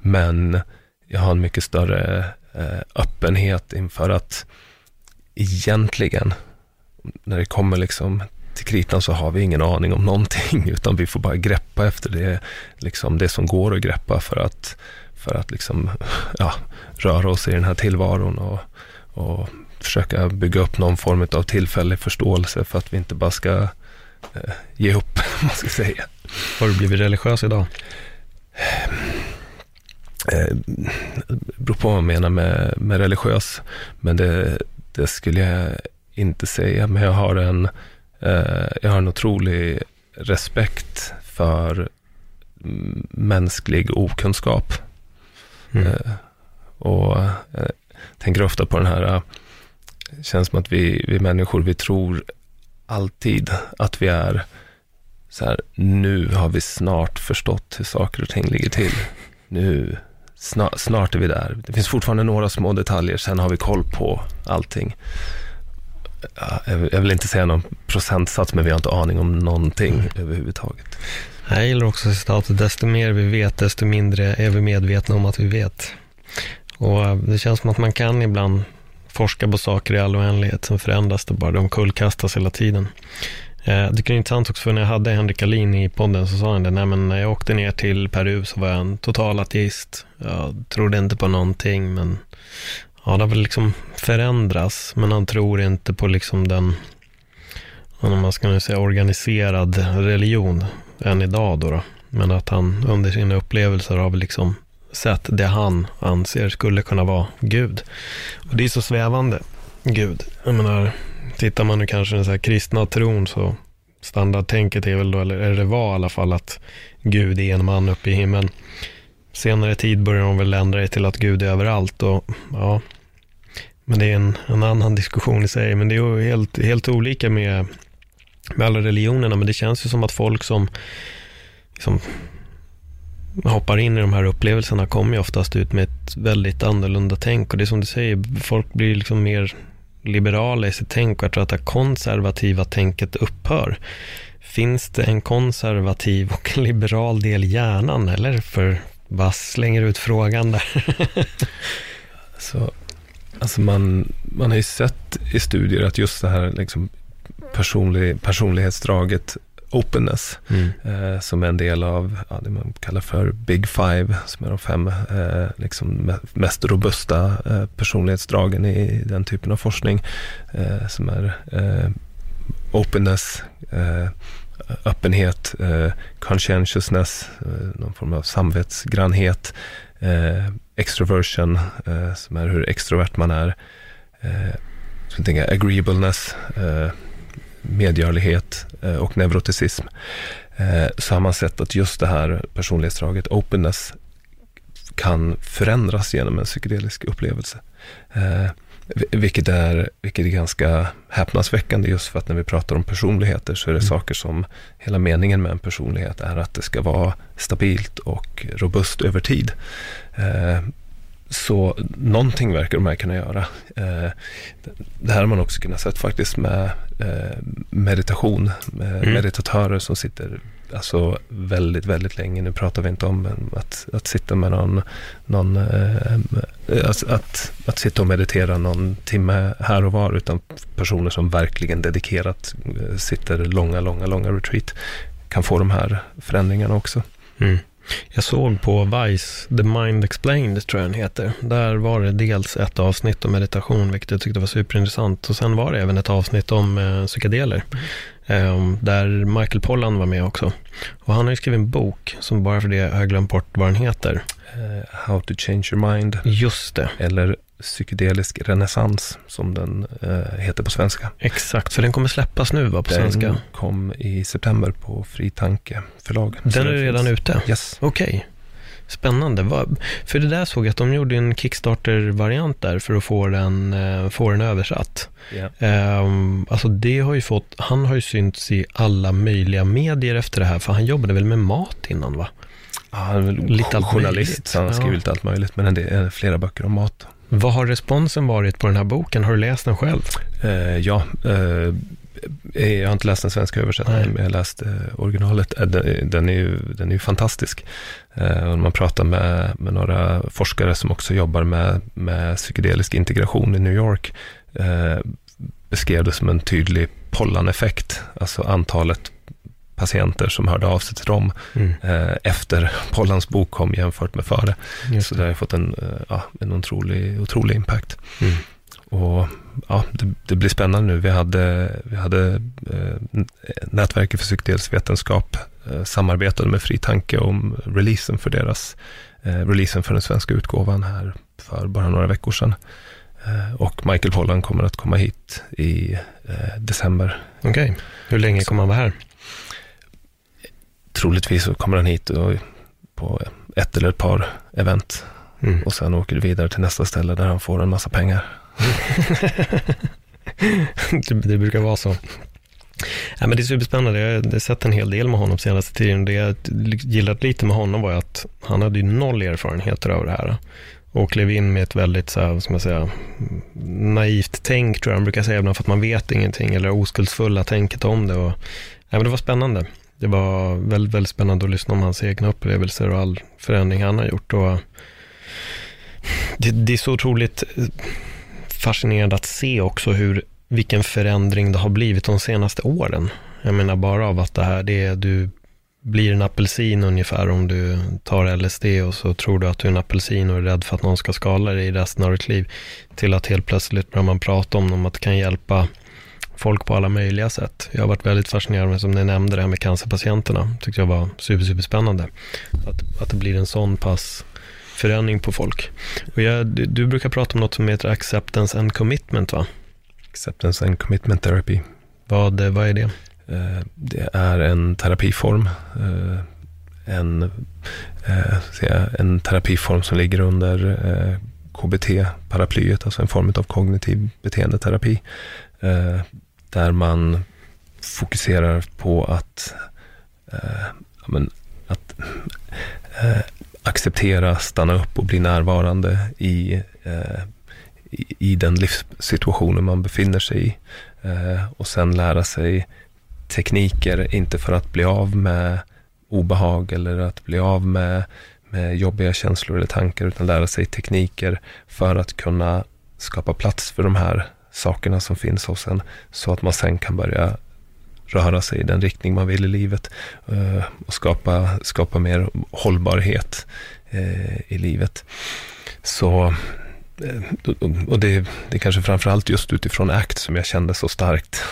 Men jag har en mycket större eh, öppenhet inför att egentligen, när det kommer liksom till kritan så har vi ingen aning om någonting, utan vi får bara greppa efter det, liksom det som går att greppa för att, för att liksom, ja, röra oss i den här tillvaron och, och försöka bygga upp någon form av tillfällig förståelse för att vi inte bara ska eh, ge upp, man ska säga. Har du blivit religiös idag? Eh, beror på vad man menar med, med religiös, men det, det skulle jag inte säga. Men jag har en, eh, jag har en otrolig respekt för mänsklig okunskap. Mm. Eh, och eh, tänker ofta på den här, det eh, känns som att vi, vi människor, vi tror alltid att vi är så här, nu har vi snart förstått hur saker och ting ligger till. Nu, snart, snart är vi där. Det finns fortfarande några små detaljer, sen har vi koll på allting. Jag vill inte säga någon procentsats, men vi har inte aning om någonting mm. överhuvudtaget. Jag gillar också citatet, desto mer vi vet, desto mindre är vi medvetna om att vi vet. Och eh, det känns som att man kan ibland forska på saker i all oändlighet, sen förändras det bara, de kullkastas hela tiden. Eh, det är intressant också, för när jag hade Henrik Alin i podden så sa han det, nej men när jag åkte ner till Peru så var jag en total ateist. Jag trodde inte på någonting, men ja, det har väl liksom förändrats, men han tror inte på liksom den, om man ska nu säga organiserad religion än idag då, då. Men att han under sina upplevelser har liksom sett det han anser skulle kunna vara Gud. Och det är så svävande, Gud. Jag menar, tittar man nu kanske den så här kristna tron så standardtänket är väl då, eller det var i alla fall att Gud är en man uppe i himlen. Senare tid börjar de väl ändra det till att Gud är överallt och ja, men det är en, en annan diskussion i sig. Men det är ju helt, helt olika med, med alla religionerna, men det känns ju som att folk som liksom, hoppar in i de här upplevelserna kommer ju oftast ut med ett väldigt annorlunda tänk. Och det är som du säger, folk blir liksom mer liberala i sitt tänk och jag tror att det konservativa tänket upphör. Finns det en konservativ och liberal del i hjärnan eller? För vad slänger ut frågan där? Så, alltså man, man har ju sett i studier att just det här liksom personlig, personlighetsdraget openness, mm. eh, som är en del av ja, det man kallar för Big Five, som är de fem eh, liksom mest robusta eh, personlighetsdragen i den typen av forskning, eh, som är eh, openness, eh, öppenhet, conscientiousness, någon form av samvetsgrannhet, extroversion, som är hur extrovert man är, eh, så jag agreeableness, medgörlighet eh, och neuroticism eh, så har man sett att just det här personlighetsdraget, openness, kan förändras genom en psykedelisk upplevelse. Eh, vilket är, vilket är ganska häpnadsväckande just för att när vi pratar om personligheter så är det mm. saker som, hela meningen med en personlighet är att det ska vara stabilt och robust över tid. Så någonting verkar de här kunna göra. Eh, det här har man också kunnat sett faktiskt med eh, meditation, med mm. meditatörer som sitter alltså väldigt, väldigt länge. Nu pratar vi inte om att, att sitta med någon, någon eh, att, att, att sitta och meditera någon timme här och var, utan personer som verkligen dedikerat sitter långa, långa, långa retreat kan få de här förändringarna också. Mm. Jag såg på Vice, The Mind Explained tror jag den heter. Där var det dels ett avsnitt om meditation, vilket jag tyckte var superintressant. Och sen var det även ett avsnitt om eh, psykedeler. Eh, där Michael Pollan var med också. Och han har ju skrivit en bok, som bara för det har jag glömt bort vad den heter. Uh, how to change your mind. Just det. Eller psykedelisk renässans som den eh, heter på svenska. Exakt, för den kommer släppas nu va, på den svenska? Den kom i september på Fri Tanke förlag. Den är redan finns. ute? Yes. Okej. Okay. Spännande. För det där såg jag att de gjorde en Kickstarter-variant där för att få den, eh, få den översatt. Yeah. Um, alltså det har ju fått, han har ju synts i alla möjliga medier efter det här, för han jobbade väl med mat innan va? Ja, han är väl lite journalist, så han har skrivit ja. allt möjligt, men det är flera böcker om mat. Vad har responsen varit på den här boken? Har du läst den själv? Uh, ja, uh, jag har inte läst den svenska översättningen, men jag har läst uh, originalet. Den, den, är ju, den är ju fantastisk. Och man pratar med, med några forskare som också jobbar med, med psykedelisk integration i New York, beskrev det som en tydlig pollaneffekt, alltså antalet patienter som hörde av sig till dem mm. eh, efter Pollans bok kom jämfört med före. Så det har fått en, eh, ja, en otrolig, otrolig impact. Mm. Och ja, det, det, blir spännande nu. Vi hade, vi hade eh, Nätverket för psykedelisk vetenskap eh, samarbetade med Fri Tanke om releasen för deras, eh, releasen för den svenska utgåvan här för bara några veckor sedan. Eh, och Michael Pollan kommer att komma hit i eh, december. Okej, okay. hur länge kommer han vara här? Troligtvis så kommer han hit och, på ett eller ett par event. Mm. Och sen åker du vidare till nästa ställe där han får en massa pengar. det, det, brukar vara så. Ja, men det är superspännande. Jag har sett en hel del med honom senaste tiden. Det jag gillat lite med honom var att han hade ju noll erfarenheter av det här. Och klev in med ett väldigt, så här, ska man säga, naivt tänk tror jag han brukar säga ibland för att man vet ingenting eller oskuldsfulla tänket om det. Och, ja, men det var spännande det var väldigt, väldigt spännande att lyssna om hans egna upplevelser och all förändring han har gjort. Och det, det är så otroligt fascinerande att se också hur, vilken förändring det har blivit de senaste åren. Jag menar bara av att det här, det är, du blir en apelsin ungefär om du tar LSD och så tror du att du är en apelsin och är rädd för att någon ska skala dig i resten av ditt liv. Till att helt plötsligt börjar man prata om att det kan hjälpa folk på alla möjliga sätt. Jag har varit väldigt fascinerad med, som ni nämnde, det här med cancerpatienterna. tyckte jag var super, super spännande. Att, att det blir en sån pass förändring på folk. Och jag, du, du, brukar prata om något som heter acceptance and commitment, va? Acceptance and commitment therapy. Vad, vad är det? Eh, det är en terapiform. Eh, en, eh, en terapiform som ligger under KBT-paraplyet, alltså en form av kognitiv beteendeterapi där man fokuserar på att, eh, men, att eh, acceptera, stanna upp och bli närvarande i, eh, i, i, den livssituationen man befinner sig i. Eh, och sen lära sig tekniker, inte för att bli av med obehag eller att bli av med, med jobbiga känslor eller tankar, utan lära sig tekniker för att kunna skapa plats för de här sakerna som finns hos en så att man sen kan börja röra sig i den riktning man vill i livet eh, och skapa, skapa mer hållbarhet eh, i livet. Så eh, och det, det är kanske framförallt just utifrån ACT som jag kände så starkt,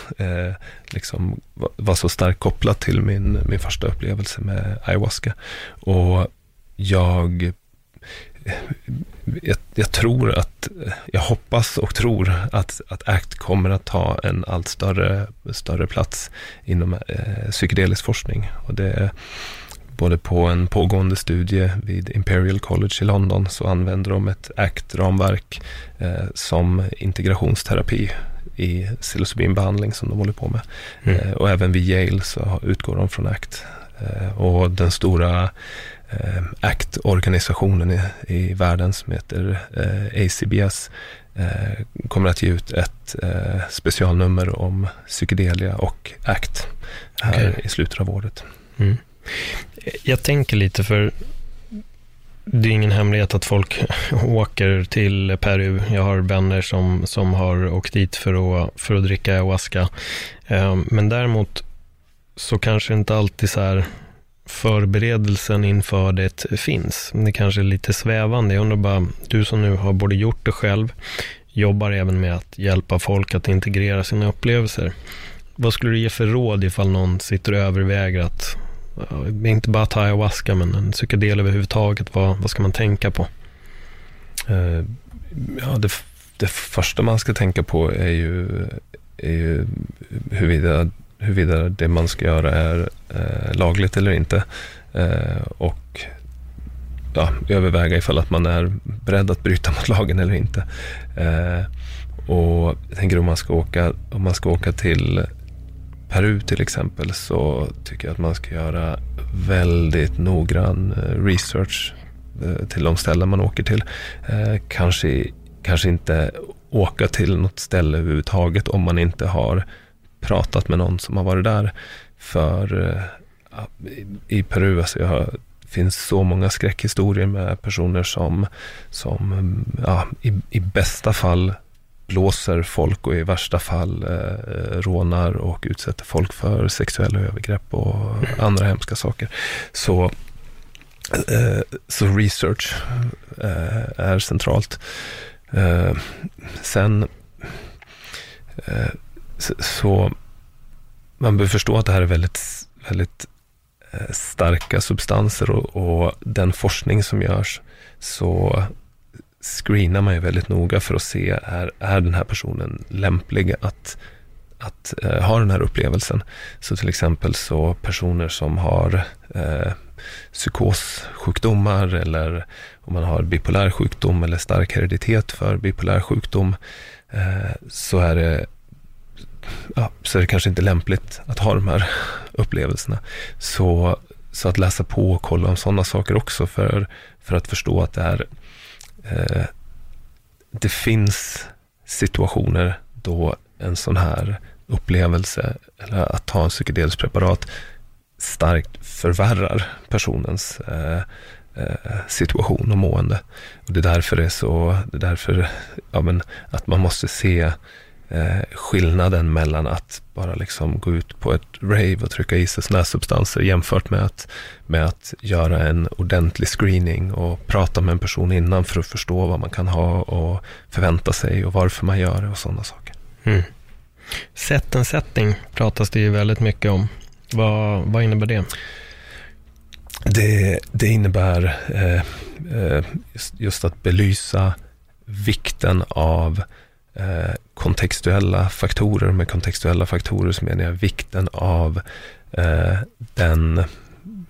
liksom var så starkt kopplat till min, min första upplevelse med ayahuasca. Och jag jag, jag, tror att, jag hoppas och tror att, att ACT kommer att ta en allt större, större plats inom eh, psykedelisk forskning. Och det är både på en pågående studie vid Imperial College i London så använder de ett ACT-ramverk eh, som integrationsterapi i psilocybinbehandling som de håller på med. Mm. Eh, och även vid Yale så utgår de från ACT. Eh, och den stora eh, ACT-organisationen i, i världen som heter eh, ACBS eh, kommer att ge ut ett eh, specialnummer om psykedelia och ACT här okay. i slutet av året. Mm. Jag tänker lite för det är ingen hemlighet att folk åker till Peru. Jag har vänner som, som har åkt dit för att, för att dricka ayahuasca. Eh, men däremot så kanske inte alltid så här förberedelsen inför det finns. Det kanske är lite svävande. Jag undrar bara, du som nu har både gjort det själv, jobbar även med att hjälpa folk att integrera sina upplevelser. Vad skulle du ge för råd ifall någon sitter och överväger att, inte bara ta ayahuasca, men en psykedel överhuvudtaget, vad, vad ska man tänka på? Eh, ja, det, det första man ska tänka på är ju, är ju huruvida, huruvida det man ska göra är eh, lagligt eller inte. Eh, och ja, överväga ifall att man är beredd att bryta mot lagen eller inte. Eh, och jag tänker om man ska åka, om man ska åka till Peru till exempel så tycker jag att man ska göra väldigt noggrann eh, research eh, till de ställen man åker till. Eh, kanske, kanske inte åka till något ställe överhuvudtaget om man inte har pratat med någon som har varit där. För eh, i Peru, alltså jag har, det finns så många skräckhistorier med personer som, som ja, i, i bästa fall blåser folk och i värsta fall eh, eh, rånar och utsätter folk för sexuella övergrepp och andra hemska saker. Så, eh, så research eh, är centralt. Eh, sen eh, så, så man behöver förstå att det här är väldigt, väldigt eh, starka substanser och, och den forskning som görs så screenar man ju väldigt noga för att se, är, är den här personen lämplig att, att eh, ha den här upplevelsen? Så till exempel så personer som har eh, psykossjukdomar eller om man har bipolär sjukdom eller stark hereditet för bipolär sjukdom eh, så är det ja, så är det kanske inte lämpligt att ha de här upplevelserna. Så, så att läsa på och kolla om sådana saker också för, för att förstå att det är eh, det finns situationer då en sån här upplevelse, eller att ta en psykedelisk preparat, starkt förvärrar personens eh, eh, situation och mående. Och det är därför det är så, det är därför ja, men, att man måste se eh, skillnaden mellan att bara liksom gå ut på ett rave och trycka i sig sådana här substanser jämfört med att, med att göra en ordentlig screening och prata med en person innan för att förstå vad man kan ha och förvänta sig och varför man gör det och sådana saker. Mm. Set and setting pratas det ju väldigt mycket om. Vad, vad innebär det? Det, det innebär eh, eh just, just att belysa vikten av Eh, kontextuella faktorer. Med kontextuella faktorer så menar jag vikten av eh, den,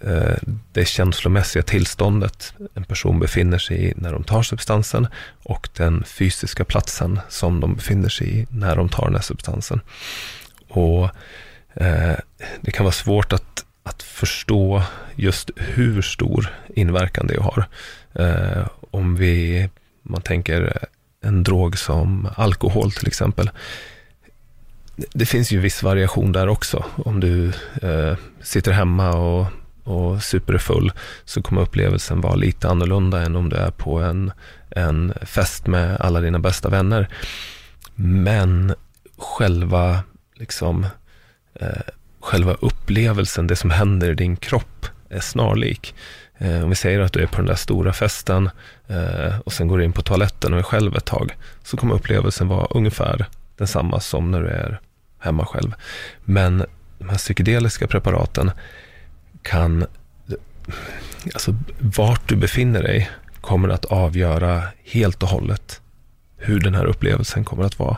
eh, det känslomässiga tillståndet en person befinner sig i när de tar substansen och den fysiska platsen som de befinner sig i när de tar den här substansen. Och eh, Det kan vara svårt att, att förstå just hur stor inverkan det har. Eh, om vi man tänker en drog som alkohol till exempel. Det finns ju viss variation där också. Om du eh, sitter hemma och, och super full så kommer upplevelsen vara lite annorlunda än om du är på en, en fest med alla dina bästa vänner. Men själva, liksom, eh, själva upplevelsen, det som händer i din kropp är snarlik. Eh, om vi säger att du är på den där stora festen eh, Eh, och sen går du in på toaletten och är själv ett tag, så kommer upplevelsen vara ungefär densamma som när du är hemma själv. Men de här psykedeliska preparaten kan, alltså vart du befinner dig kommer att avgöra helt och hållet hur den här upplevelsen kommer att vara.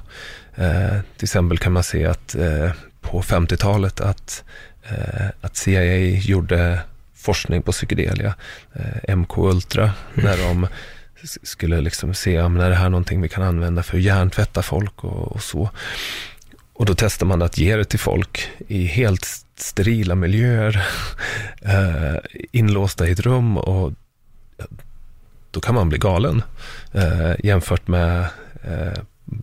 Eh, till exempel kan man se att eh, på 50-talet att, eh, att CIA gjorde forskning på psykedelia, eh, MK Ultra, mm. när de skulle liksom se om är det här någonting vi kan använda för att hjärntvätta folk och, och, så. Och då testar man att ge det till folk i helt sterila miljöer, eh, inlåsta i ett rum och då kan man bli galen eh, jämfört med eh,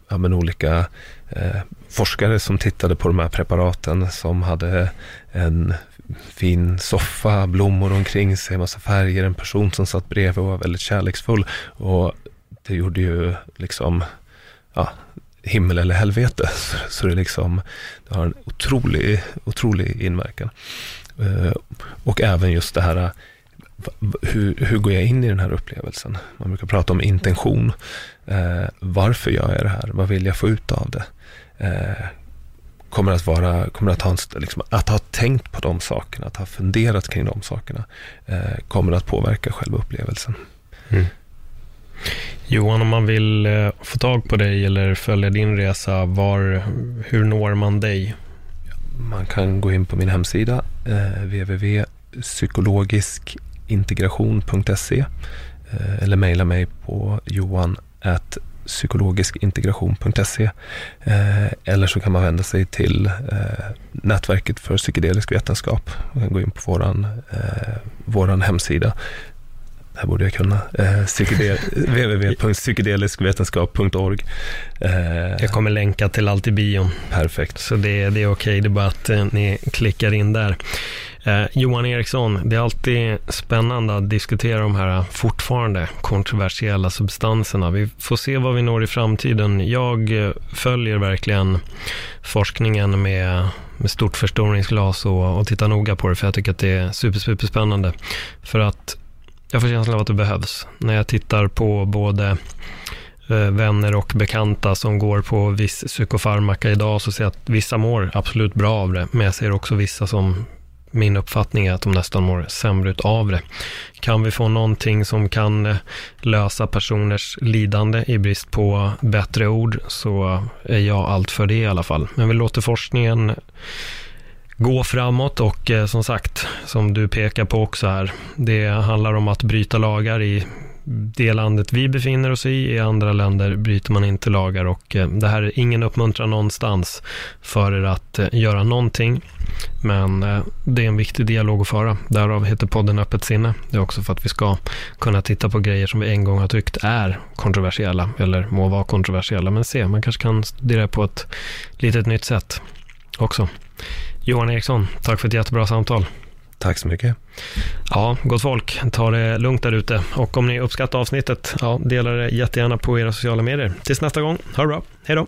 ja, men olika eh, forskare som tittade på de här preparaten som hade en fin soffa, blommor omkring sig, massa färger, en person som satt bredvid och var väldigt kärleksfull. Och det gjorde ju liksom, ja, himmel eller helvete. Så, så det, liksom, det har en otrolig, otrolig inverkan. Eh, och även just det här, hur, hur går jag in i den här upplevelsen? Man brukar prata om intention. Eh, varför gör jag det här? Vad vill jag få ut av det? Eh, Kommer att vara, kommer att ha, liksom, att ha tänkt på de sakerna, att ha funderat kring de sakerna, eh, kommer att påverka själva upplevelsen. Mm. Johan, om man vill eh, få tag på dig eller följa din resa, var, hur når man dig? Man kan gå in på min hemsida eh, www.psykologiskintegration.se eh, eller mejla mig på johan psykologiskintegration.se eh, eller så kan man vända sig till eh, nätverket för psykedelisk vetenskap. Man kan gå in på våran, eh, våran hemsida det här borde jag kunna. Eh, www.psykedeliskvetenskap.org. Eh, jag kommer länka till allt i bion. Perfekt. Så det, det är okej, det är bara att eh, ni klickar in där. Eh, Johan Eriksson, det är alltid spännande att diskutera de här fortfarande kontroversiella substanserna. Vi får se vad vi når i framtiden. Jag eh, följer verkligen forskningen med, med stort förstoringsglas och, och tittar noga på det, för jag tycker att det är super, super spännande. För att jag får känslan av att det behövs. När jag tittar på både eh, vänner och bekanta som går på viss psykofarmaka idag så ser jag att vissa mår absolut bra av det. Men jag ser också vissa som min uppfattning är att de nästan mår sämre av det. Kan vi få någonting som kan eh, lösa personers lidande i brist på bättre ord så är jag allt för det i alla fall. Men vi låter forskningen gå framåt och eh, som sagt, som du pekar på också här, det handlar om att bryta lagar i det landet vi befinner oss i, i andra länder bryter man inte lagar och eh, det här är ingen uppmuntran någonstans för er att eh, göra någonting. Men eh, det är en viktig dialog att föra. Därav heter podden Öppet sinne. Det är också för att vi ska kunna titta på grejer som vi en gång har tyckt är kontroversiella eller må vara kontroversiella. Men se, man kanske kan studera på ett litet nytt sätt också. Johan Eriksson, tack för ett jättebra samtal. Tack så mycket. Ja, gott folk, ta det lugnt där ute. Och om ni uppskattar avsnittet, ja, dela det jättegärna på era sociala medier. Tills nästa gång, ha det bra. Hej då.